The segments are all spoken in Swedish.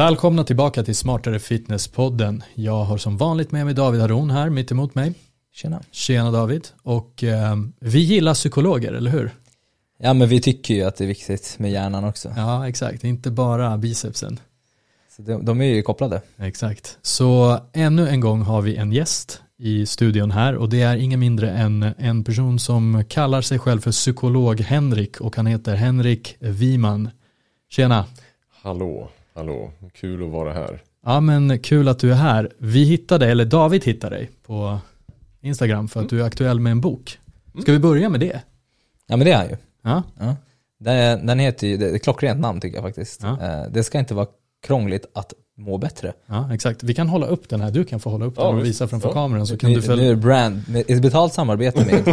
Välkomna tillbaka till Smartare Fitness-podden. Jag har som vanligt med mig David Haron här mitt emot mig. Tjena. Tjena David. Och eh, vi gillar psykologer, eller hur? Ja men vi tycker ju att det är viktigt med hjärnan också. Ja, exakt. Inte bara bicepsen. Så de, de är ju kopplade. Exakt. Så ännu en gång har vi en gäst i studion här och det är ingen mindre än en person som kallar sig själv för psykolog Henrik och han heter Henrik Wiman. Tjena. Hallå, hallå, kul att vara här. Ja men kul att du är här. Vi hittade, eller David hittade dig på Instagram för att du är aktuell med en bok. Ska vi börja med det? Ja men det är han ju. Ja, Ja. Den, den heter ju, det är ett klockrent namn tycker jag faktiskt. Ja. Eh, Det ska inte vara krångligt att må bättre. ja exakt. Vi kan hålla upp den här. Du kan få hålla upp den Ja, och visa framför Ja. kameran så kan nu, du nu följa. är det brand, ett betalt samarbete med.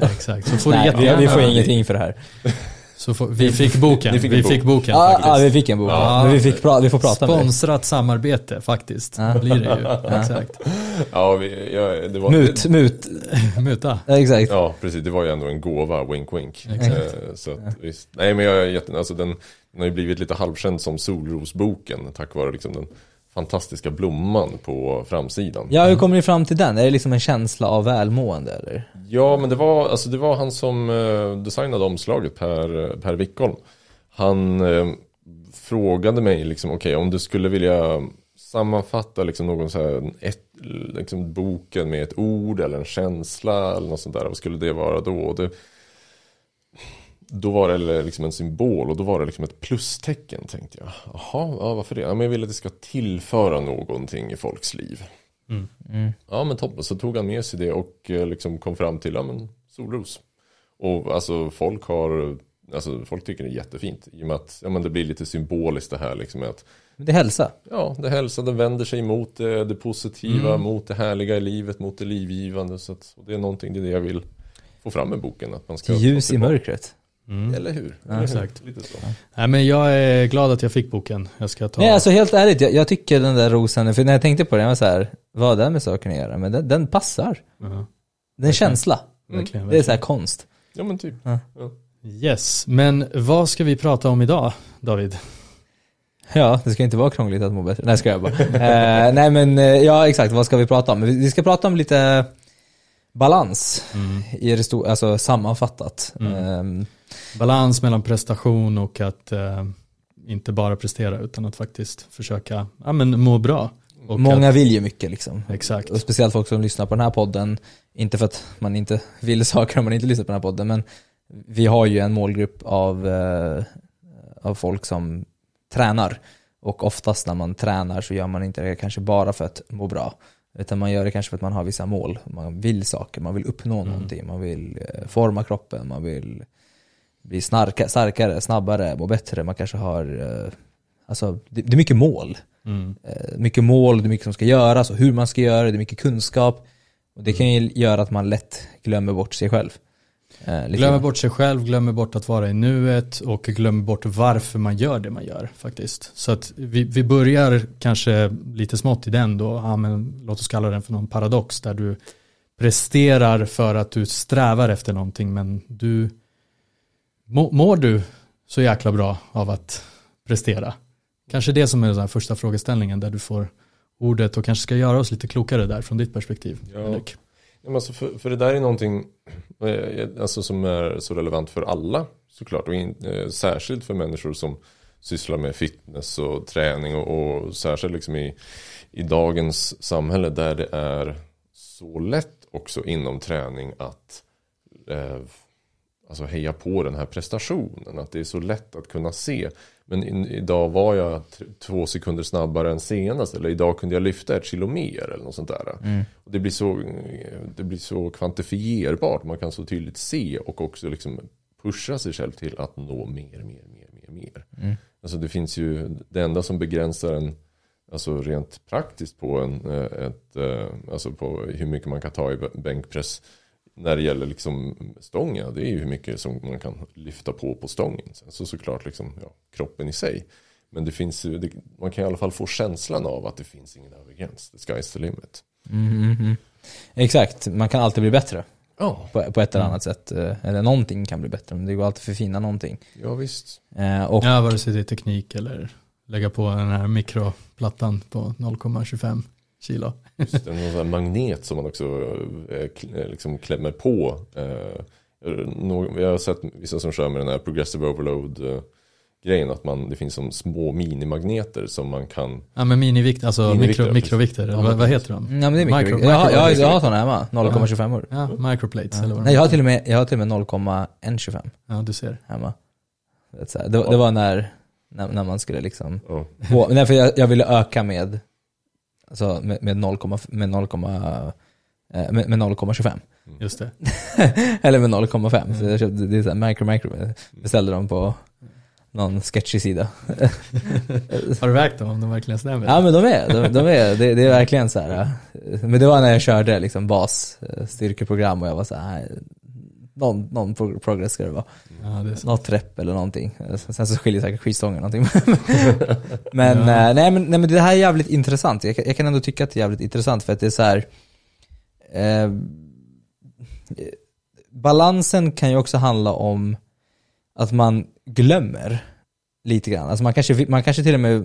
Exakt. Så får du Nej, vi, jättegärna. vi får ingenting för det här. Så får, vi fick boken. Fick vi bok. fick boken Ja, faktiskt. ja, vi fick en bok. Ja. Men vi, fick pra, vi får prata med. Sponsrat samarbete faktiskt. Ja. Blir det ju. Exakt. Ja, vi, ja, det var, Mut, mut. Muta. Ja, exakt. Ja, precis. Det var ju ändå en gåva, wink wink. Exakt. Eh, Så att, visst. Nej, men jag är jätte, alltså den, den har ju blivit lite halvkänd som Solrosboken tack vare liksom den fantastiska blomman på framsidan. Ja, hur kommer ni fram till den? Är det liksom en känsla av välmående eller? Ja, men det var, alltså det var han som eh, designade omslaget, Per, per Wickholm. Han eh, frågade mig liksom, okej om du skulle vilja sammanfatta liksom någon så här, ett, liksom boken med ett ord eller en känsla eller något sånt där, vad skulle det vara då? Det, då var det eller liksom en symbol och då var det liksom ett plustecken tänkte jag. Jaha, ja, varför det? Ja, men jag vill att det ska tillföra någonting i folks liv. Mm. Ja men toppen, så tog han med sig det och eh, liksom kom fram till, ja men solros. Och alltså folk har, alltså folk tycker det är jättefint. I och med att, ja men det blir lite symboliskt det här liksom att, Det är hälsa. ja det hälsa, det vänder sig mot det, det positiva, Mm. mot det härliga i livet, mot det livgivande. Så att, och det är någonting, det är det jag vill få fram med boken. Att man ska Ljus i mörkret. Mm. Eller hur? Ja, Eller hur? exakt. Lite så. Nej men jag är glad att jag fick boken. Jag ska ta. Nej alltså helt ärligt, jag, jag tycker den där rosen, för när jag tänkte på den, jag var så här, vad har det med saken att göra? Men den, den passar. Ja, Det är en känsla. verkligen, Det är så här konst. Ja men typ. Ja. Ja. Yes, men vad ska vi prata om idag, David? Ja, det ska inte vara krångligt att må bättre. Nej, ska jag bara. eh, nej men, eh, ja exakt, vad ska vi prata om? Vi, vi ska prata om lite balans i det alltså sammanfattat. Mm. Ehm, Balans mellan prestation och att eh, inte bara prestera utan att faktiskt försöka ja, men må bra. Och många att, vill ju mycket liksom. Exakt. Och speciellt folk som lyssnar på den här podden, inte för att man inte vill saker om man inte lyssnar på den här podden, men vi har ju en målgrupp av, eh, av folk som tränar. Och oftast när man tränar så gör man inte det kanske bara för att må bra. Utan man gör det kanske för att man har vissa mål. Man vill saker, man vill uppnå Mm. någonting, man vill eh, forma kroppen, man vill bli snarka, starkare, snabbare, må bättre. Man kanske har, eh, alltså det, det är mycket mål. Mm. Eh, mycket mål, det är mycket som ska göras och hur man ska göra det, det är mycket kunskap. Och det kan ju göra att man lätt glömmer bort sig själv. Eh, Glömmer bort sig själv, glömmer bort att vara i nuet och glömmer bort varför man gör det man gör faktiskt. Så att vi, vi börjar kanske lite smått i den då, ja, men låt oss kalla den för någon paradox där du presterar för att du strävar efter någonting men du mår du så jäkla bra av att prestera? Kanske det som är den första frågeställningen där du får ordet och kanske ska göra oss lite klokare där från ditt perspektiv. Ja. Alltså för, för det där är någonting eh, alltså som är så relevant för alla såklart. Och in, eh, särskilt för människor som sysslar med fitness och träning. Och, och särskilt liksom i, i dagens samhälle där det är så lätt också inom träning att eh, alltså heja på den här prestationen. Att det är så lätt att kunna se. Men idag var jag två sekunder snabbare än senast. Eller idag kunde jag lyfta ett kilo mer eller något sånt där. Mm. Och det, blir så, det blir så kvantifierbart. Man kan så tydligt se och också liksom pusha sig själv till att nå mer, mer, mer, mer, mer. Mm. Alltså det finns ju, det enda som begränsar en, alltså rent praktiskt på en, eh, ett, eh, alltså på hur mycket man kan ta i bänkpress när det gäller liksom stången, det är ju hur mycket som man kan lyfta på på stången. Sen så såklart liksom, ja, kroppen i sig. Men det finns det, man kan i alla fall få känslan av att det finns ingen övre gräns. The sky is the limit. Mm, mm, mm. Exakt, man kan alltid bli bättre Ja, på, på ett eller annat sätt. Eh, Eller någonting kan bli bättre, men det går alltid att förfina någonting. ja visst. Eh, Och Ja, vare sig det är teknik eller lägga på den här mikroplattan på 0,25 kilo. Just det, någon sån här magnet som man också eh, eh, liksom klämmer på. Eh, Jag har sett vissa som kör med den här progressive overload eh, grejen att man, det finns som små minimagneter som man kan Ja men minivikt, alltså Minivikter, mikro, mikrovikter, eller vad, vad heter de? Ja men det är mikro. Jag, har- jag, har- jag har sådana hemma, 0,25 år. Ja, microplates eller vad Nej jag har till och med, jag har till och med 0,125 Ja, du ser. hemma. Det, det, det var när, när, när man skulle liksom, ja, på, nej för jag, jag ville öka med, alltså med, med 0, med 0, eh, med, med 0,25. Just det. Eller med 0,5. Så jag köpte, det är så här micro micro, beställde dem på någon sketchig sida. Har du vägt dem om de verkligen stämmer? Ja men de är, de, de är det, det är verkligen så här. eh, Men det var när jag körde liksom bas eh, och jag var så här. "Nej, Någon, någon pro- progress ska det vara. Ja, det. Något rep eller någonting. Sen så skiljer säkert skivstången någonting. men, Ja. eh, nej, men, nej men det här är jävligt intressant. Jag, kan- jag kan ändå tycka att det är jävligt intressant för att det är så här. Eh, balansen kan ju också handla om att man glömmer lite grann. Alltså man kanske, man kanske till och med,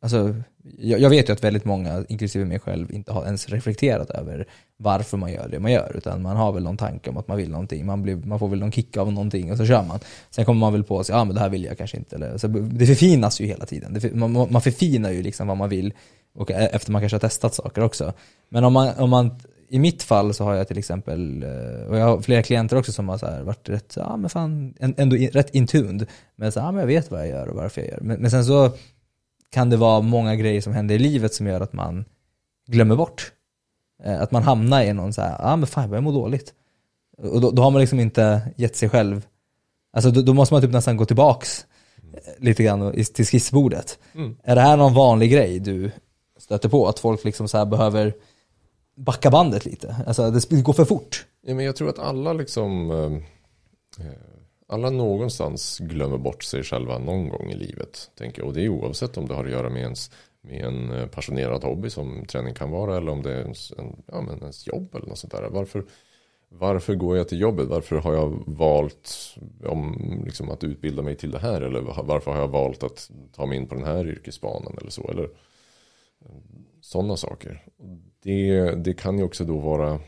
alltså jag, jag vet ju att väldigt många, inklusive mig själv, inte har ens reflekterat över varför man gör det man gör. Utan man har väl någon tanke om att man vill någonting, man, blir, man får väl någon kick av någonting och så kör man. Sen kommer man väl på sig, ja men det här vill jag kanske inte. Eller, så det förfinas ju hela tiden. Det, man, man förfinar ju liksom vad man vill och e-, efter man kanske har testat saker också. Men om man, om man i mitt fall så har jag till exempel, eh, och jag har flera klienter också som har så här varit rätt, ja men fan, ändå in, rätt intuned. Men så, ja men jag vet vad jag gör och varför jag gör. Men, men sen så kan det vara många grejer som händer i livet som gör att man glömmer bort. Eh, Att man hamnar i någon så här, ja men fan jag börjar må dåligt. Och då, då har man liksom inte gett sig själv, alltså då, då måste man typ nästan gå tillbaks eh, lite grann till skissbordet. Mm. Är det här någon vanlig grej du stöter på? Att folk liksom så behöver backa bandet lite? Alltså det går för fort. Ja, men jag tror att alla liksom eh, eh, alla någonstans glömmer bort sig själva någon gång i livet. Tänker jag. Och det är oavsett om det har att göra med, ens, med en eh, passionerad hobby som träning kan vara eller om det är ens, en, ja, men ens jobb eller något sånt där. Varför, varför går jag till jobbet? Varför har jag valt om, liksom, att utbilda mig till det här? Eller varför har jag valt att ta mig in på den här yrkesbanan eller så? Eller eh, sådana saker. Det, det kan ju också då vara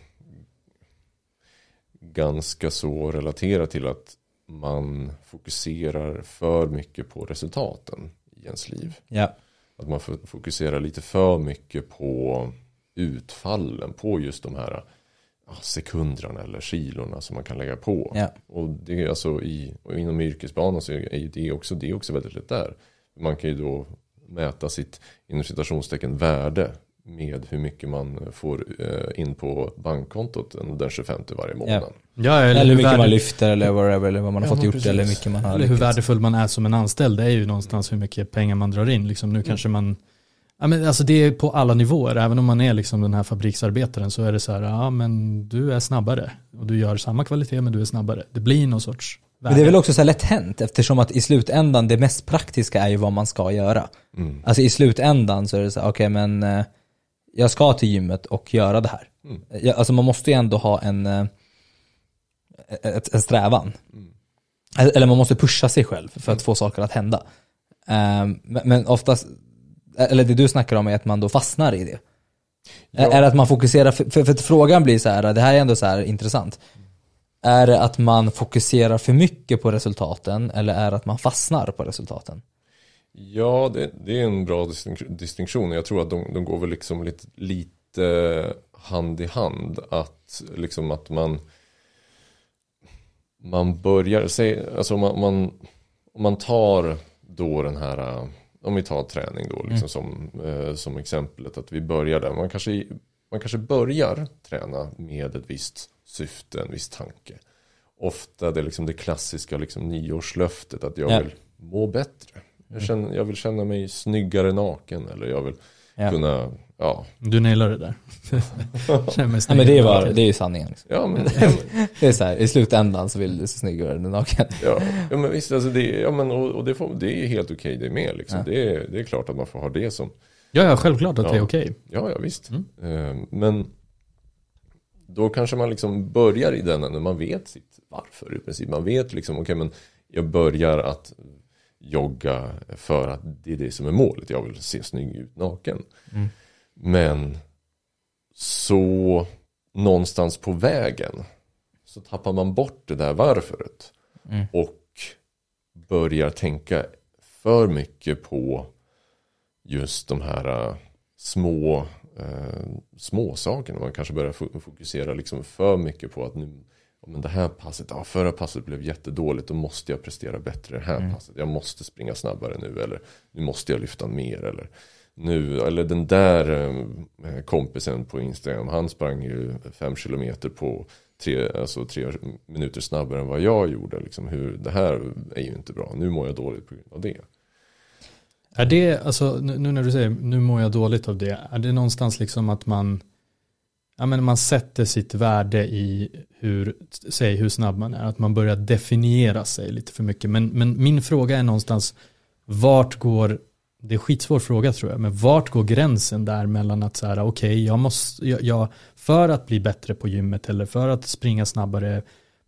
ganska så relaterat till att man fokuserar för mycket på resultaten i ens liv. Ja. Att man fokuserar lite för mycket på utfallen, på just de här sekunderna eller kilorna som man kan lägga på. Ja. Och det är alltså i, och inom yrkesbanan så är det också, det är också väldigt lätt där. Man kan ju då mäta sitt inom citationstecken värde med hur mycket man får eh, in på bankkontot den 25 varje månad. Ja, eller, Eller hur mycket man lyfter eller whatever, eller vad man har Ja, fått gjort precis. eller hur mycket man har eller hur lyckats. värdefull man är som en anställd, det är ju någonstans hur mycket pengar man drar in. Liksom, nu kanske man, ja, men alltså det är på alla nivåer, även om man är liksom den här fabriksarbetaren så är det så här, ja men du är snabbare och du gör samma kvalitet men du är snabbare. Det blir någon sorts Men det är väl också så här lätt hänt eftersom att i slutändan det mest praktiska är ju vad man ska göra. Mm. Alltså i slutändan så är det så här, okej men eh, jag ska till gymmet och göra det här. Mm. Ja, alltså man måste ju ändå ha en, eh, ett, en strävan. Eller man måste pusha sig själv för att få saker att hända. Ehm, men, oftast, eller det du snackar om är att man då fastnar i det. Ja. Är det att man fokuserar, för, för, för frågan blir så här, det här är ändå så här intressant. Är det att man fokuserar för mycket på resultaten eller är det att man fastnar på resultaten? Ja, det, det är en bra distink- distinktion. Jag tror att de, de går väl liksom lite, lite hand i hand. Att liksom att man man börjar, säg, alltså man, man, man tar då den här, om vi tar träning då liksom som, eh, som exemplet att vi börjar där. Man kanske, man kanske börjar träna med ett visst syfte, en viss tanke. Ofta det liksom det klassiska liksom nyårslöftet att jag Ja. vill må bättre. Jag, känner, jag vill känna mig snyggare naken eller jag vill Ja. kunna, ja, Du nailar det där. Känner mig Ja, men det är, bara, det är ju sanningen. Liksom. ja men, ja, Det är så här, i slutändan så vill du se snyggare än naken. Ja, ja men visst, alltså det, ja, men, och, och det, får, det är helt okej det med. Liksom. Ja. Det, är, det är klart att man får ha det som, Ja, ja, självklart att det är Ja. okej. ja, ja visst. Mm. Eh, men då kanske man liksom börjar i den när man vet sitt varför i princip. Man vet liksom, okej men jag börjar att, jogga för att det är det som är målet. Jag vill se snygg ut naken. Mm. Men så någonstans på vägen så tappar man bort det där varföret. Mm. Och börjar tänka för mycket på just de här eh, små eh, små sakerna. Man kanske börjar fokusera liksom för mycket på att nu men det här passet, ja, förra passet blev jättedåligt, då måste jag prestera bättre det här Mm. passet. Jag måste springa snabbare nu eller nu måste jag lyfta mer eller nu, eller den där eh, kompisen på Instagram, han sprang ju fem kilometer på tre, alltså tre minuter snabbare än vad jag gjorde. Liksom hur, det här är ju inte bra, nu mår jag dåligt på grund av det. Är det, alltså nu nu när du säger nu mår jag dåligt av det, är det någonstans liksom att man, ja men man sätter sitt värde i hur, säg hur snabb man är, att man börjar definiera sig lite för mycket. Men, men min fråga är någonstans, vart går, det är skitsvår fråga tror jag, men vart går gränsen där mellan att så här, okej, jag måste, jag, jag, för att bli bättre på gymmet eller för att springa snabbare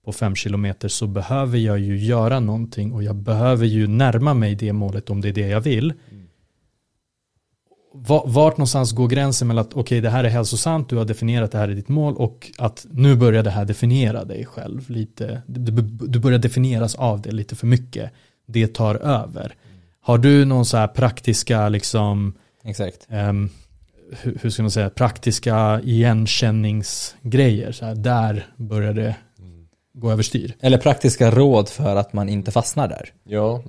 på fem kilometer så behöver jag ju göra någonting och jag behöver ju närma mig det målet om det är det jag vill. Va- Vart någonstans går gränsen mellan att okej det här är hälsosamt, du har definierat det här är ditt mål och att nu börjar det här definiera dig själv lite. Du, börjar definieras av det lite för mycket. Det tar över. Har du någon så här praktiska liksom Exakt. ehm, hur, hur ska man säga, praktiska igenkänningsgrejer. Så här, där börjar det gå överstyr. Eller praktiska råd för att man inte fastnar där. Ja,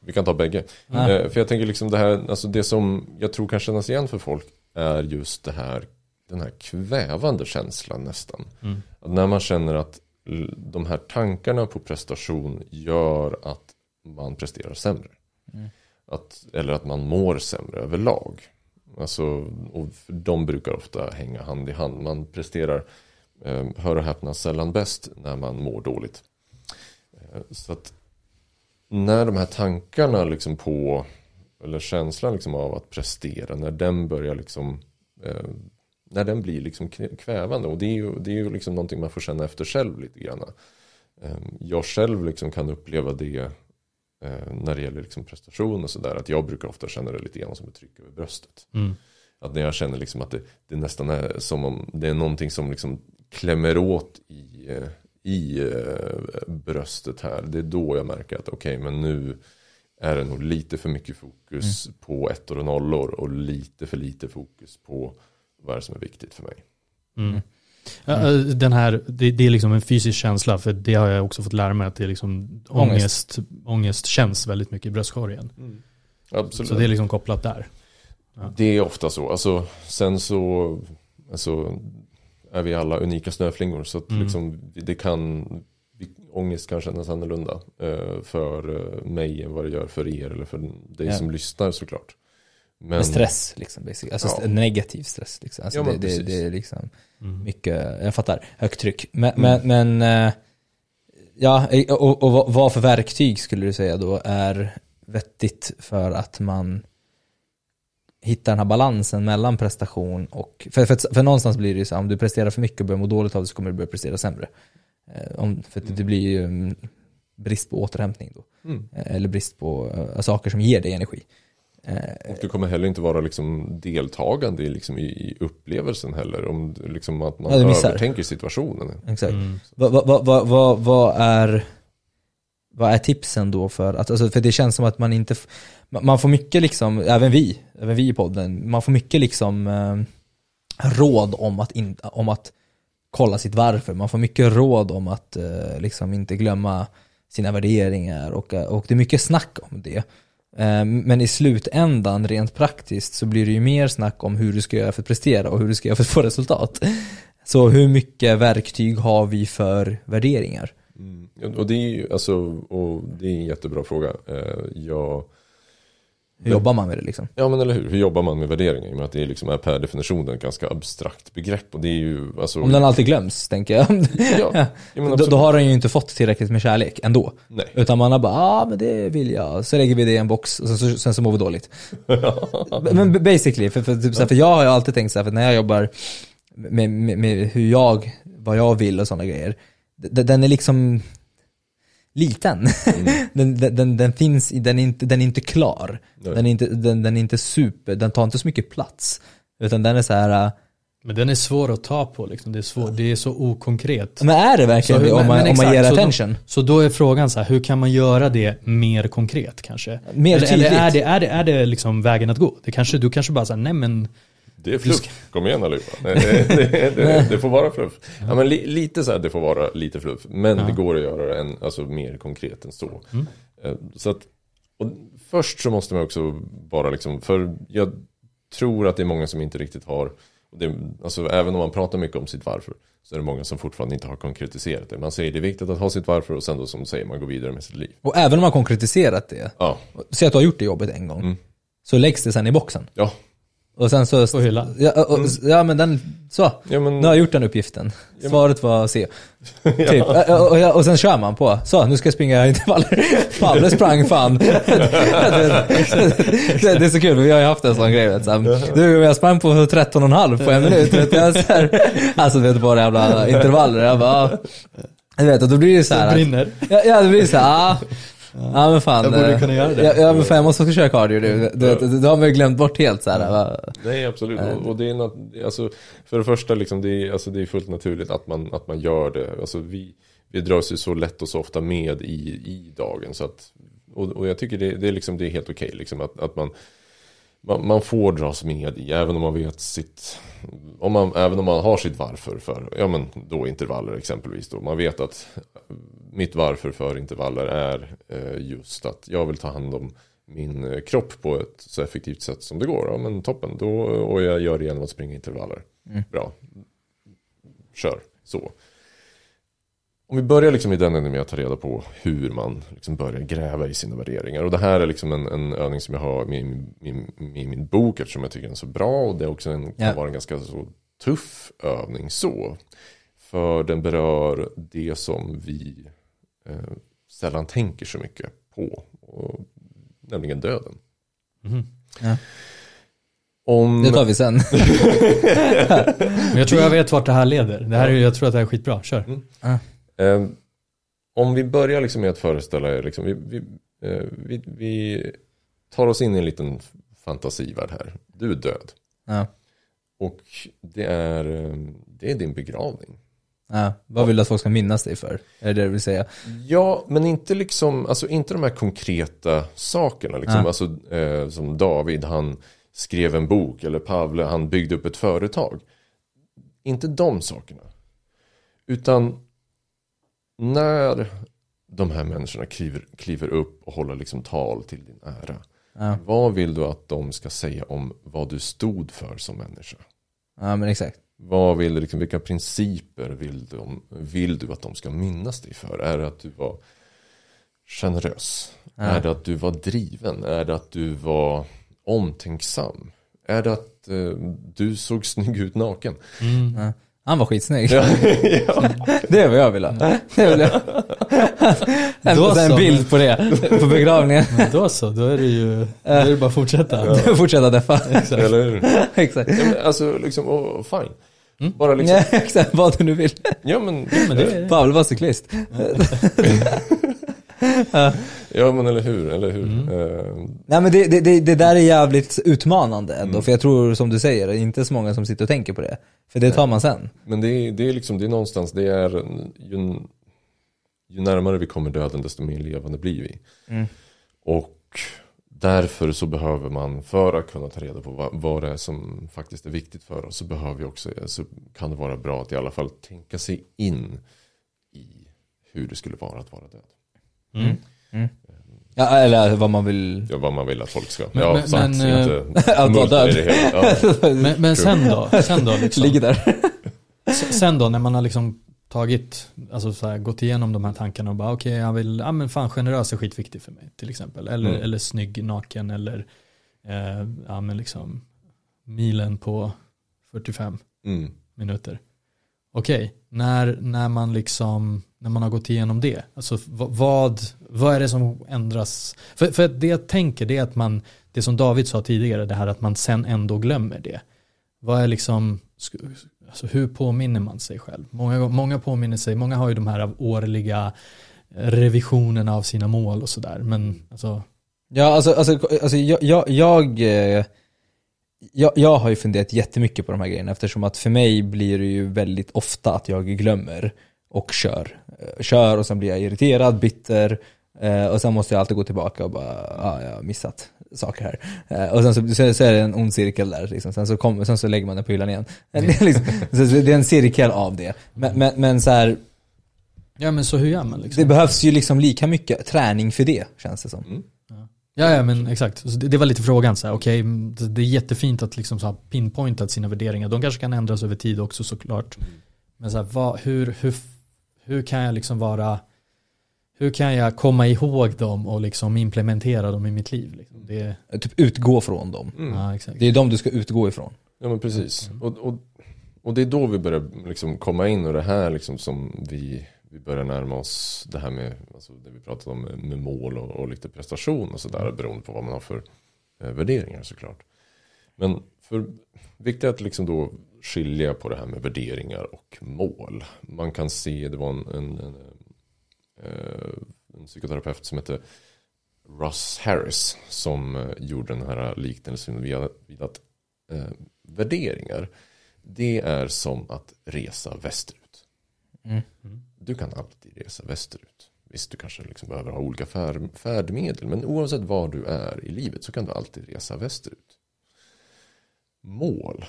vi, kan ta bägge. Eh, för jag tänker liksom det här, alltså det som jag tror kan kännas igen för folk är just det här, den här kvävande känslan nästan. Mm. Att när man känner att de här tankarna på prestation gör att man presterar sämre. Mm. Att, eller att man mår sämre överlag. Alltså, och de brukar ofta hänga hand i hand. Man presterar, eh, hör och häpna, sällan bäst när man mår dåligt. Eh, så att när de här tankarna liksom på, eller känslan liksom av att prestera, när den börjar liksom, eh, när den blir liksom kvävande. Och det är ju, det är ju liksom någonting man får känna efter själv lite grann. Eh, jag själv liksom kan uppleva det eh, när det gäller liksom prestation och sådär. Att jag brukar ofta känna det lite grann som ett tryck över bröstet. Mm. Att när jag känner liksom att det, det nästan är som om det är någonting som liksom klämmer åt i, eh, i eh, bröstet här. Det är då jag märker att okej men nu är det nog lite för mycket fokus på ettor och nollor och lite för lite fokus på vad är som är viktigt för mig. Mm. Ja, äh, Den här, det, det är liksom en fysisk känsla, för det har jag också fått lära mig att det är liksom ångest, ångest känns väldigt mycket i bröstkorgen. Absolut. Så det är liksom kopplat där. Det är ofta så. Alltså, sen så alltså, är vi alla unika snöflingor. Så att Mm. liksom, det kan, ångest kan kännas annorlunda eh, för eh, mig än vad det gör för er eller för dig Ja. som lyssnar såklart. Men, Men stress liksom, basically. Alltså Ja. st- negativ stress liksom. Alltså Ja, det, det, det är liksom Mm. mycket, jag fattar, högt tryck. Men, Mm. men, men eh, ja, och, och vad för verktyg skulle du säga då är vettigt för att man hittar den här balansen mellan prestation och, för, för, för någonstans blir det ju så här, om du presterar för mycket och börjar må dåligt av det så kommer du börja prestera sämre. Eh, Om, för att det blir ju mm, brist på återhämtning då. Mm. Eh, Eller brist på eh, saker som ger dig energi. Och du kommer heller inte vara liksom deltagande i, liksom, i, i upplevelsen heller. Om liksom, att man Ja, övertänker situationen. Exakt. Mm. Vad, vad, vad, vad är vad är tipsen då för att, alltså för det känns som att man inte, man får mycket liksom, även vi, även vi i podden, man får mycket liksom eh, råd om att, in, om att kolla sitt varför, man får mycket råd om att eh, liksom inte glömma sina värderingar och, eh, och det är mycket snack om det. Eh, Men i slutändan, rent praktiskt, så blir det ju mer snack om hur du ska göra för att prestera och hur du ska göra för att få resultat. Så hur mycket verktyg har vi för värderingar? Mm. Och det är ju alltså, och det är en jättebra fråga. Eh, Jag, Hur jobbar man med det liksom? ja men eller hur, hur jobbar man med värderingar? I och med att det liksom är per definition ett ganska abstrakt begrepp. Och det är ju, alltså, Om den alltid glöms, tänker jag. ja, ja, då, då har den ju inte fått tillräckligt med kärlek ändå. Nej. Utan man har bara, ja ah, men det vill jag. Så lägger vi det i en box och sen så, sen så mår vi dåligt. men basically, för, för, typ, så här, för jag har ju alltid tänkt så här, för när jag jobbar med, med, med hur jag, vad jag vill och sådana grejer. Den är liksom, liten. Mm. den, den, den, den finns, den är inte, den är inte klar. Nej. Den är inte, den, den är inte super, den tar inte så mycket plats. Utan den är så här. äh, Men den är svår att ta på liksom. Det är, svår, det är så okonkret. men är det verkligen Så det hur- om man, men om man exakt, ger så då- attention? Så då är frågan så här, hur kan man göra det mer konkret kanske? Mer eller, eller tydligt. är det, är det, är det liksom vägen att gå? Det kanske, du kanske bara säger nej men, Det är fluff. Kom igen allihopa. Det, det, det, det får vara fluff. Ja, men li, lite så här, det får vara lite fluff. Men det går att göra en, alltså, mer konkret än så. Eh, så att, och först så måste man också bara liksom, för jag tror att det är många som inte riktigt har, och det, alltså även om man pratar mycket om sitt varför, så är det många som fortfarande inte har konkretiserat det. Man säger det är viktigt att ha sitt varför och sen då som säger, man går vidare med sitt liv. Och även om man konkretiserat det, Ja, säg att du har gjort det jobbet en gång, Mm. så läggs det sen i boxen. ja, Och sen så... På hyllan. Ja, och, ja men den, så. ja men, Nu har jag gjort den uppgiften. men- Svaret var C. Typ. Och, och, och, sen kör man på. Så, nu ska jag springa intervaller. Pavle sprang fan. det, det är så kul, vi har ju haft en sån grej. Vet, så här, du, jag sprang på 13,5 på en minut. Vet, jag, så här, alltså vet bara jävla intervaller. Jag bara, ja. du vet, och då blir det så det här. brinner. Ja, ja det blir så här, ah, Ja men fan. Jag borde eh, kunna göra det. Ja, ja men fan jag måste också köra cardio nu. Du, vet, det har man ju glömt bort helt så här. va? Nej absolut, och, och det är nat- alltså, för det första liksom, det är, alltså, det är fullt naturligt att man, att man gör det. Alltså, vi, vi dras ju så lätt och så ofta med i, i dagen. Så att, och, och jag tycker det, det, är, liksom, det är helt okej liksom, att, att man, man, man får dras med i, även om man vet sitt, om man, även om man har sitt varför för, ja men då intervaller exempelvis då. Man vet att mitt varför för intervaller är eh, just att jag vill ta hand om min eh, kropp på ett så effektivt sätt som det går. Ja men toppen, då, och jag gör det genom att springa intervaller. Bra. Kör, så. Om vi börjar liksom i den änden med att ta reda på hur man liksom börjar gräva i sina värderingar. Och det här är liksom en, en övning som jag har i min, min, min, min bok eftersom jag tycker den är så bra. Och det är också en, kan vara en ganska så tuff övning så. För den berör det som vi eh, sällan tänker så mycket på. Och, nämligen döden. Mhm. Ja. Om, Det tar vi sen. Men jag tror jag vet vart det här leder. Det här är, jag tror att det här är skitbra, kör. Eh, om vi börjar liksom med att föreställa er, liksom, vi, vi, eh, vi, vi tar oss in i en liten fantasivärld här. Du är död. Ja. Och det är, eh, det är din begravning. Ja. Vad vill du att folk ska minnas dig för? Är det det du vill säga? Ja, men inte liksom, alltså inte de här konkreta sakerna. Liksom. Ja. Alltså, eh, som David, han skrev en bok. Eller Pavle, han byggde upp ett företag. Inte de sakerna. Utan när de här människorna kliver, kliver upp och håller liksom tal till din ära. Ja. Vad vill du att de ska säga om vad du stod för som människa? Ja men exakt. Vad vill du, liksom, vilka principer vill du, vill du att de ska minnas dig för? Är det att du var generös? Ja. Är det att du var driven? Är det att du var omtänksam? Är det att eh, du såg snygg ut naken? Mm. Ja. Han var skitsnygg. ja. Det är vad jag vill ha. Det vill jag. En, Då en så. bild på det, på begravningen. Men då så, då är det ju, då är det bara att fortsätta. Fortsätta deffa. Eller hur? Exakt. Ja, men alltså, liksom, oh, fine. Mm. Bara liksom, Ja, exakt, vad du nu vill. ja men, Men det Pavel var cyklist. ja men eller hur, eller hur. Mm. Eh, Nej men det, det, det, där är jävligt utmanande ändå, Mm. för jag tror som du säger, det är inte så många som sitter och tänker på det. För det tar man sen. Men det är, det är liksom, det är någonstans, det är ju, ju närmare vi kommer döden desto mer levande blir vi. Mm. Och därför så behöver man, för att kunna ta reda på vad, vad det är som faktiskt är viktigt för oss, så behöver vi också, så kan det vara bra att i alla fall tänka sig in i hur det skulle vara att vara död. mm. Ja, eller vad man vill. Ja, vad man vill att folk ska, Men- ja men- sant, men, inte att vara död. Ja. Men, men sen då? Sen då, liksom, Ligger där. Sen då när man har liksom tagit, alltså så här, gått igenom de här tankarna och bara okej jag vill, ja men fan generös är skitviktigt för mig till exempel. Eller, Mm. eller snygg naken eller eh, ja men liksom milen på 45 Mm. minuter. Okej, när, när man liksom, när man har gått igenom det, alltså vad, vad är det som ändras? För, för det jag tänker det är att man, det som David sa tidigare, det här att man sen ändå glömmer det. Vad är liksom, alltså hur påminner man sig själv? Många, många påminner sig, många har ju de här årliga eh, revisionerna av sina mål och sådär. Men alltså, Ja, alltså, alltså, alltså jag, jag, jag, eh, jag, jag har ju funderat jättemycket på de här grejerna eftersom att för mig blir det ju väldigt ofta att jag glömmer och kör. Eh, kör och sen blir jag irriterad, bitter eh, och sen måste jag alltid gå tillbaka och bara, ja, ah, jag har missat saker här. Eh, Och sen så, så, så är det en ond cirkel där, liksom. sen, så kom, sen så lägger man den på hyllan igen. Det, är liksom, så det är en cirkel av det. Men, men, men så här, ja men så hur gör man liksom? det behövs ju liksom lika mycket träning för det, känns det som. Ja, ja men exakt. Så det, det var lite frågan så här, okej, det, det är jättefint att liksom så ha pinpointat sina värderingar. De kanske kan ändras över tid också såklart. Men så här, vad, hur, hur, hur kan jag liksom vara, hur kan jag komma ihåg dem och liksom implementera dem i mitt liv? Liksom? Det, Typ utgå från dem. Mm. ja, exakt. Det är de du ska utgå ifrån. Ja men precis. Och, och, och det är då vi börjar liksom komma in och det här liksom som vi, vi börjar närma oss det här med, alltså det vi pratade om med, mål och, och lite prestation och sådär beroende på vad man har för eh, värderingar såklart. Men för viktigt är att liksom då skilja på det här med värderingar och mål. Man kan se, det var en, en, en, eh, en psykoterapeut som hette Russ Harris som eh, gjorde den här liknelsen vid att eh, värderingar det är som att resa västerut. Mm. Du kan alltid resa västerut. Visst, du kanske liksom behöver ha olika färd, färdmedel men oavsett var du är i livet så kan du alltid resa västerut. Mål,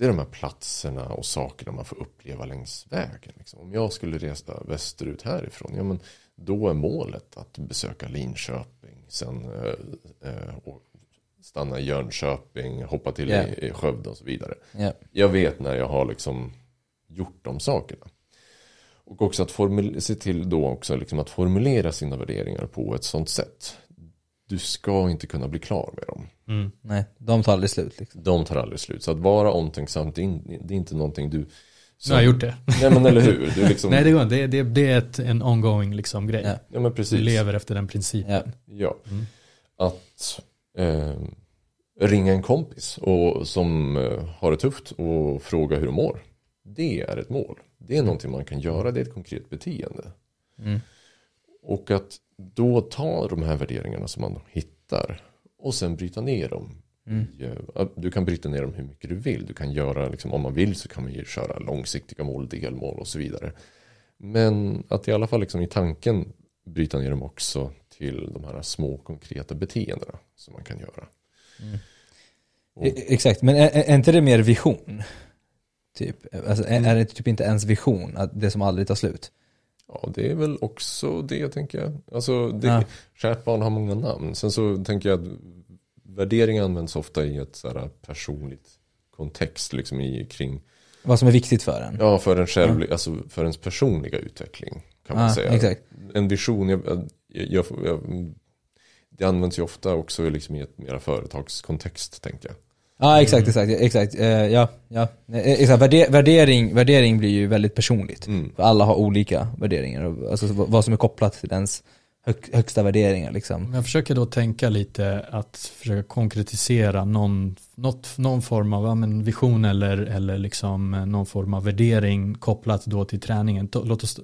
det är de här platserna och sakerna man får uppleva längs vägen. Liksom. Om jag skulle resa västerut härifrån, ja men då är målet att besöka Linköping, sen eh, eh, och stanna i Jönköping, hoppa till Ja. i, i Skövde och så vidare. Ja. Jag vet när jag har liksom gjort de sakerna. Och också att formul- se till då också liksom att formulera sina värderingar på ett sånt sätt. Du ska inte kunna bli klar med dem. Mm. Nej, de tar aldrig slut liksom. De tar aldrig slut. Så att vara omtänksam, det är, in, det är inte någonting du... Nu har jag gjort det. Nej men eller hur? Du liksom, Nej det går inte, det, det, det är ett, en ongoing liksom grej. Ja. ja men Du precis. lever efter den principen. Ja. Ja. Mm. Att eh, ringa en kompis och, som eh, har det tufft och fråga hur de mår. Det är ett mål. Det är någonting man kan göra, det är ett konkret beteende. Mm. Och att då ta de här värderingarna som man hittar och sen bryta ner dem. Mm. Du kan bryta ner dem hur mycket du vill. Du kan göra, liksom, om man vill så kan man ju köra långsiktiga mål, delmål och så vidare. Men att i alla fall liksom i tanken bryta ner dem också till de här små konkreta beteendena som man kan göra. Och- E- Exakt, men är, är inte det mer vision? Typ, alltså, är, är det typ inte ens vision, att det som aldrig tar slut? Ja, det är väl också det tänker jag. Alltså, det, Ja. kärt barn har många namn. Sen så tänker jag att värdering används ofta i ett så här personligt kontext liksom i, kring, Vad som är viktigt för en? ja för en själv, alltså för ens personliga utveckling kan man Ja, säga. exakt. En vision, jag, jag, jag, det används ju ofta också liksom i ett mera företagskontext tänker jag. Ja exakt, exakt, exakt. Eh, ja, ja. Eh, exakt. Värde, värdering, värdering blir ju väldigt personligt. Mm. För alla har olika värderingar, alltså vad som är kopplat till ens hög, högsta värderingar liksom. Jag försöker då tänka lite att försöka konkretisera någon, något, någon form av ja, men vision eller, eller liksom eh, någon form av värdering kopplat då till träningen. Låt oss,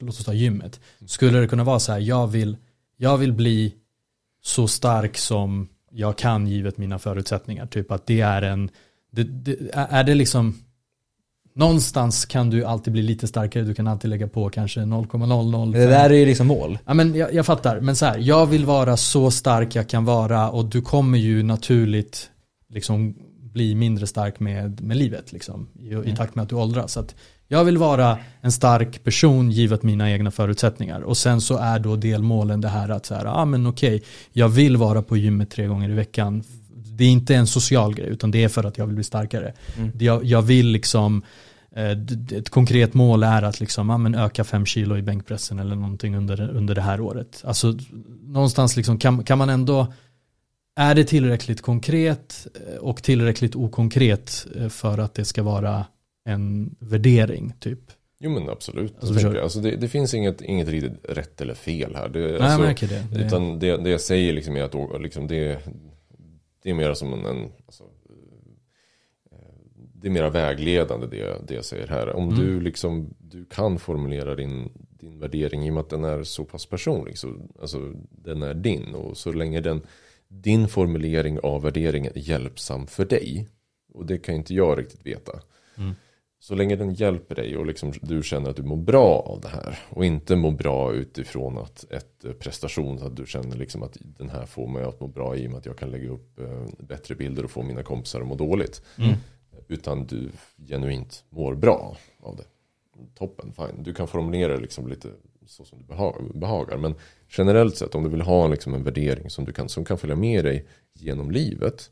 låt oss ta gymmet. Skulle det kunna vara så här, jag vill, jag vill bli så stark som jag kan givet mina förutsättningar. Typ att det är en, det, det, är det liksom Någonstans kan du alltid bli lite starkare, du kan alltid lägga på kanske 0,005. Men det där är ju liksom mål. Ja, men jag, jag fattar, men så här, jag vill vara så stark jag kan vara och du kommer ju naturligt liksom bli mindre stark med, med livet liksom, i, i takt med att du åldras. Så att jag vill vara en stark person givet mina egna förutsättningar och sen så är då delmålen det här att så här, ah, men okej, jag vill vara på gymmet tre gånger i veckan. Det är inte en social grej utan det är för att jag vill bli starkare. Mm. Jag, jag vill liksom Eh, Ett konkret mål är att liksom, ja, men öka fem kilo i bänkpressen eller någonting under, under det här året. Alltså någonstans liksom kan, kan man ändå, är det tillräckligt konkret eh, och tillräckligt okonkret eh, för att det ska vara en värdering typ? Jo men absolut. Alltså, jag. Alltså, det, det finns inget, inget riktigt rätt eller fel här. Det, Nej, jag alltså, märker det. det Utan det, det jag säger liksom är att liksom det, det är mer som en, en alltså, det är mera vägledande det, det jag säger här. Om Mm. du liksom, du kan formulera din, din värdering i och med att den är så pass personlig. Så, alltså den är din och så länge den, din formulering av värderingen är hjälpsam för dig. Och det kan inte jag riktigt veta. Mm. Så länge den hjälper dig och liksom du känner att du mår bra av det här. Och inte mår bra utifrån att ett eh, prestation. Så att du känner liksom att den här får mig att må bra i och med att jag kan lägga upp eh, bättre bilder och få mina kompisar att må dåligt. Mm. Utan du genuint mår bra av det. Toppen, fine. Du kan formulera liksom lite så som du beha- behagar. Men generellt sett om du vill ha liksom en värdering som, du kan, som kan följa med dig genom livet.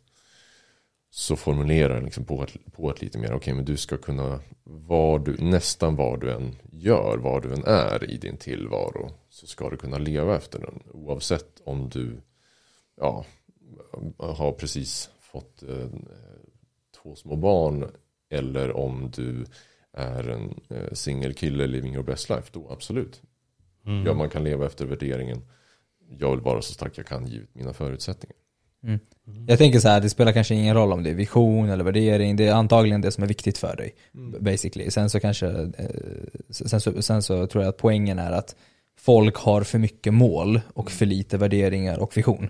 Så formulera den liksom på, ett, på ett lite mer, okej men du ska kunna, var du, nästan vad du än gör, var du än är i din tillvaro. Så ska du kunna leva efter den. Oavsett om du, ja, har precis fått eh, två små barn eller om du är en eh, singelkille living your best life, då absolut. Mm. Ja, man kan leva efter värderingen. Jag vill vara så stark jag kan givet mina förutsättningar. Jag tänker så här, det spelar kanske ingen roll om det är vision eller värdering, det är antagligen det som är viktigt för dig. Basically. Sen så kanske, eh, sen så, sen så tror jag att poängen är att folk har för mycket mål och för lite värderingar och vision.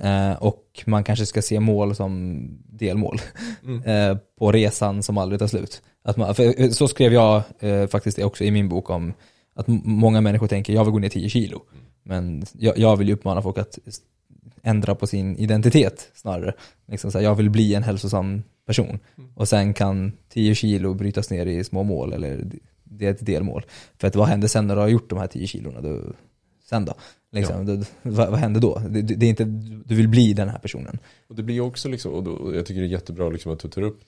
Eh, och man kanske ska se mål som delmål eh, på resan som aldrig tar slut. Att man, eh, så skrev jag eh, faktiskt det också i min bok om att många människor tänker jag vill gå ner 10 kilo. Men jag, jag vill ju uppmana folk att ändra på sin identitet snarare. Liksom så här, jag vill bli en hälsosam person. Och sen kan 10 kilo brytas ner i små mål eller det är ett delmål. För att vad händer sen när du har gjort de här 10 kilorna? Då, sen då? Liksom, då vad, vad händer då? Det, det är inte, du vill bli den här personen. Och det blir också liksom, och då, och jag tycker det är jättebra liksom att du tar upp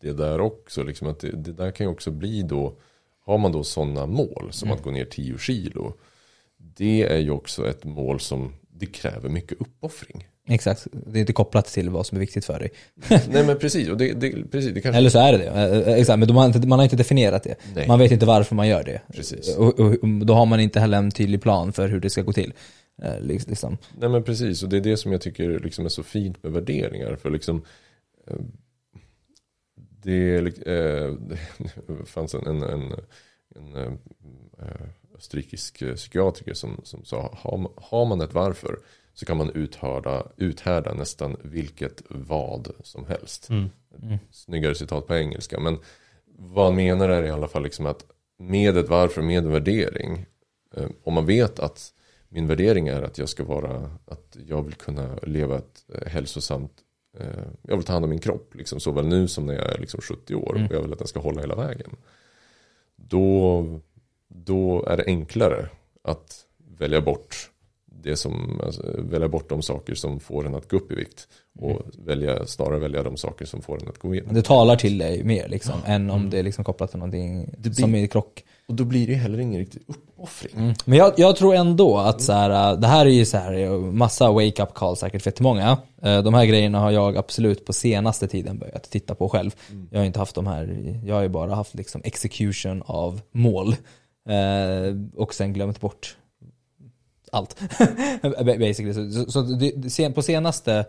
det där också. Liksom att det, det där kan ju också bli då, har man då sådana mål som att gå ner 10 kilo. Det är ju också ett mål som det kräver mycket uppoffring. Exakt, det är inte kopplat till vad som är viktigt för dig. Nej men precis, och det, det, precis, det kanske Eller så är det det. Eh, eh, Exakt, men har inte, man har inte definierat det. Nej. Man vet inte varför man gör det. Precis. Och, och, och då har man inte heller en tydlig plan för hur det ska gå till. Eh, Liksom. Nej men precis, och det är det som jag tycker liksom är så fint med värderingar. För liksom eh, det, eh, det fanns en, en, en, en eh, österrikisk psykiatriker som, som sa har, har man ett varför så kan man uthärda, uthärda nästan vilket vad som helst. Mm. Snyggare citat på engelska. Men vad han menar är i alla fall liksom att med ett varför, med en värdering. Eh, om man vet att min värdering är att jag ska vara, att jag vill kunna leva ett eh, hälsosamt, eh, jag vill ta hand om min kropp, liksom, såväl nu som när jag är liksom 70 år. Mm. Och jag vill att den ska hålla hela vägen. Då, då är det enklare att välja bort det som, alltså, välja bort de saker som får en att gå upp i vikt. Och välja, snarare välja de saker som får en att gå ner. Det talar till dig mer liksom, än om det är liksom kopplat till någonting blir- som är i krock. Och då blir det heller ingen riktig uppoffring. Men jag, jag tror ändå att så här, äh, det här är ju så här, äh, massa wake-up call säkert för jättemånga. Eh, De här grejerna har jag absolut på senaste tiden börjat titta på själv. Jag har inte haft de här, jag har ju bara haft liksom execution av mål. Eh, Och sen glömt bort allt. Basically. Så, så, det, på senaste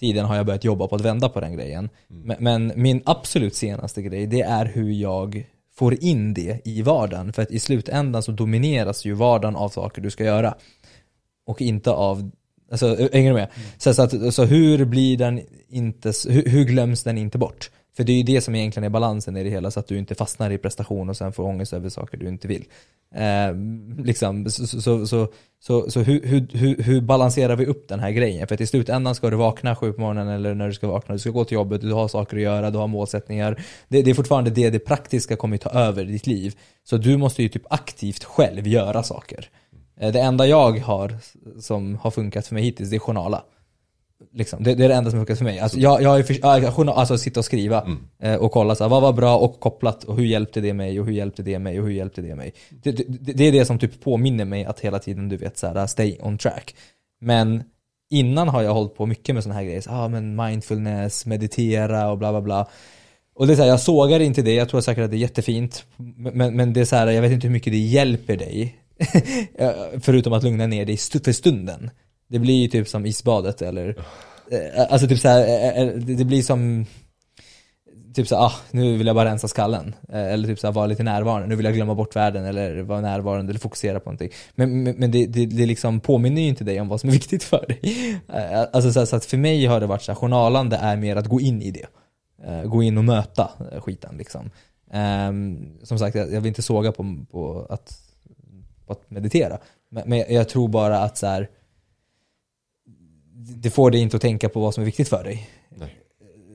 tiden har jag börjat jobba på att vända på den grejen. Men, men min absolut senaste grej, det är hur jag får in det i vardagen. För att i slutändan så domineras ju vardagen av saker du ska göra. Och inte av, alltså hänger du med? Så, så, att, så hur blir den inte, hur, hur glöms den inte bort? För det är ju det som egentligen är balansen i det hela, så att du inte fastnar i prestation och sen får ångest över saker du inte vill. Eh, liksom, så så, så, så, så hur, hur, hur, balanserar vi upp den här grejen? För att i slutändan ska du vakna sju på morgonen eller när du ska vakna, du ska gå till jobbet, du har saker att göra, du har målsättningar. Det, det är fortfarande det, det praktiska kommer ju ta över ditt liv. Så du måste ju typ aktivt själv göra saker. Eh, Det enda jag har som har funkat för mig hittills, det är journala. Liksom. Det, det är det enda som funkar för mig. Alltså, jag, jag för, alltså sitta och skriva eh, och kolla så här, vad var bra och kopplat och hur hjälpte det mig och hur hjälpte det mig och hur hjälpte det mig. Det, det, det är det som typ påminner mig att hela tiden du vet så här, stay on track. Men innan har jag hållit på mycket med sådana här grejer, så, ah, men mindfulness, meditera och bla bla bla. Och det är så här, jag sågar inte det, jag tror säkert att det är jättefint. Men, men det är så här, jag vet inte hur mycket det hjälper dig. Förutom att lugna ner dig för stunden. Det blir ju typ som isbadet eller, eh, alltså typ så här, eh, eh, eh det blir som typ så ah, nu vill jag bara rensa skallen. Eh, Eller typ såhär, vara lite närvarande. Nu vill jag glömma bort världen eller vara närvarande eller fokusera på någonting. Men, men, men det, det, det liksom påminner ju inte dig om vad som är viktigt för dig. Eh, Alltså så, här, så att för mig har det varit så här, journalande är mer att gå in i det. Eh, Gå in och möta eh, skiten liksom. Ehm, som sagt, jag, jag vill inte såga på, på, att, på att meditera. Men, men jag tror bara att så här, det får dig inte att tänka på vad som är viktigt för dig. Nej.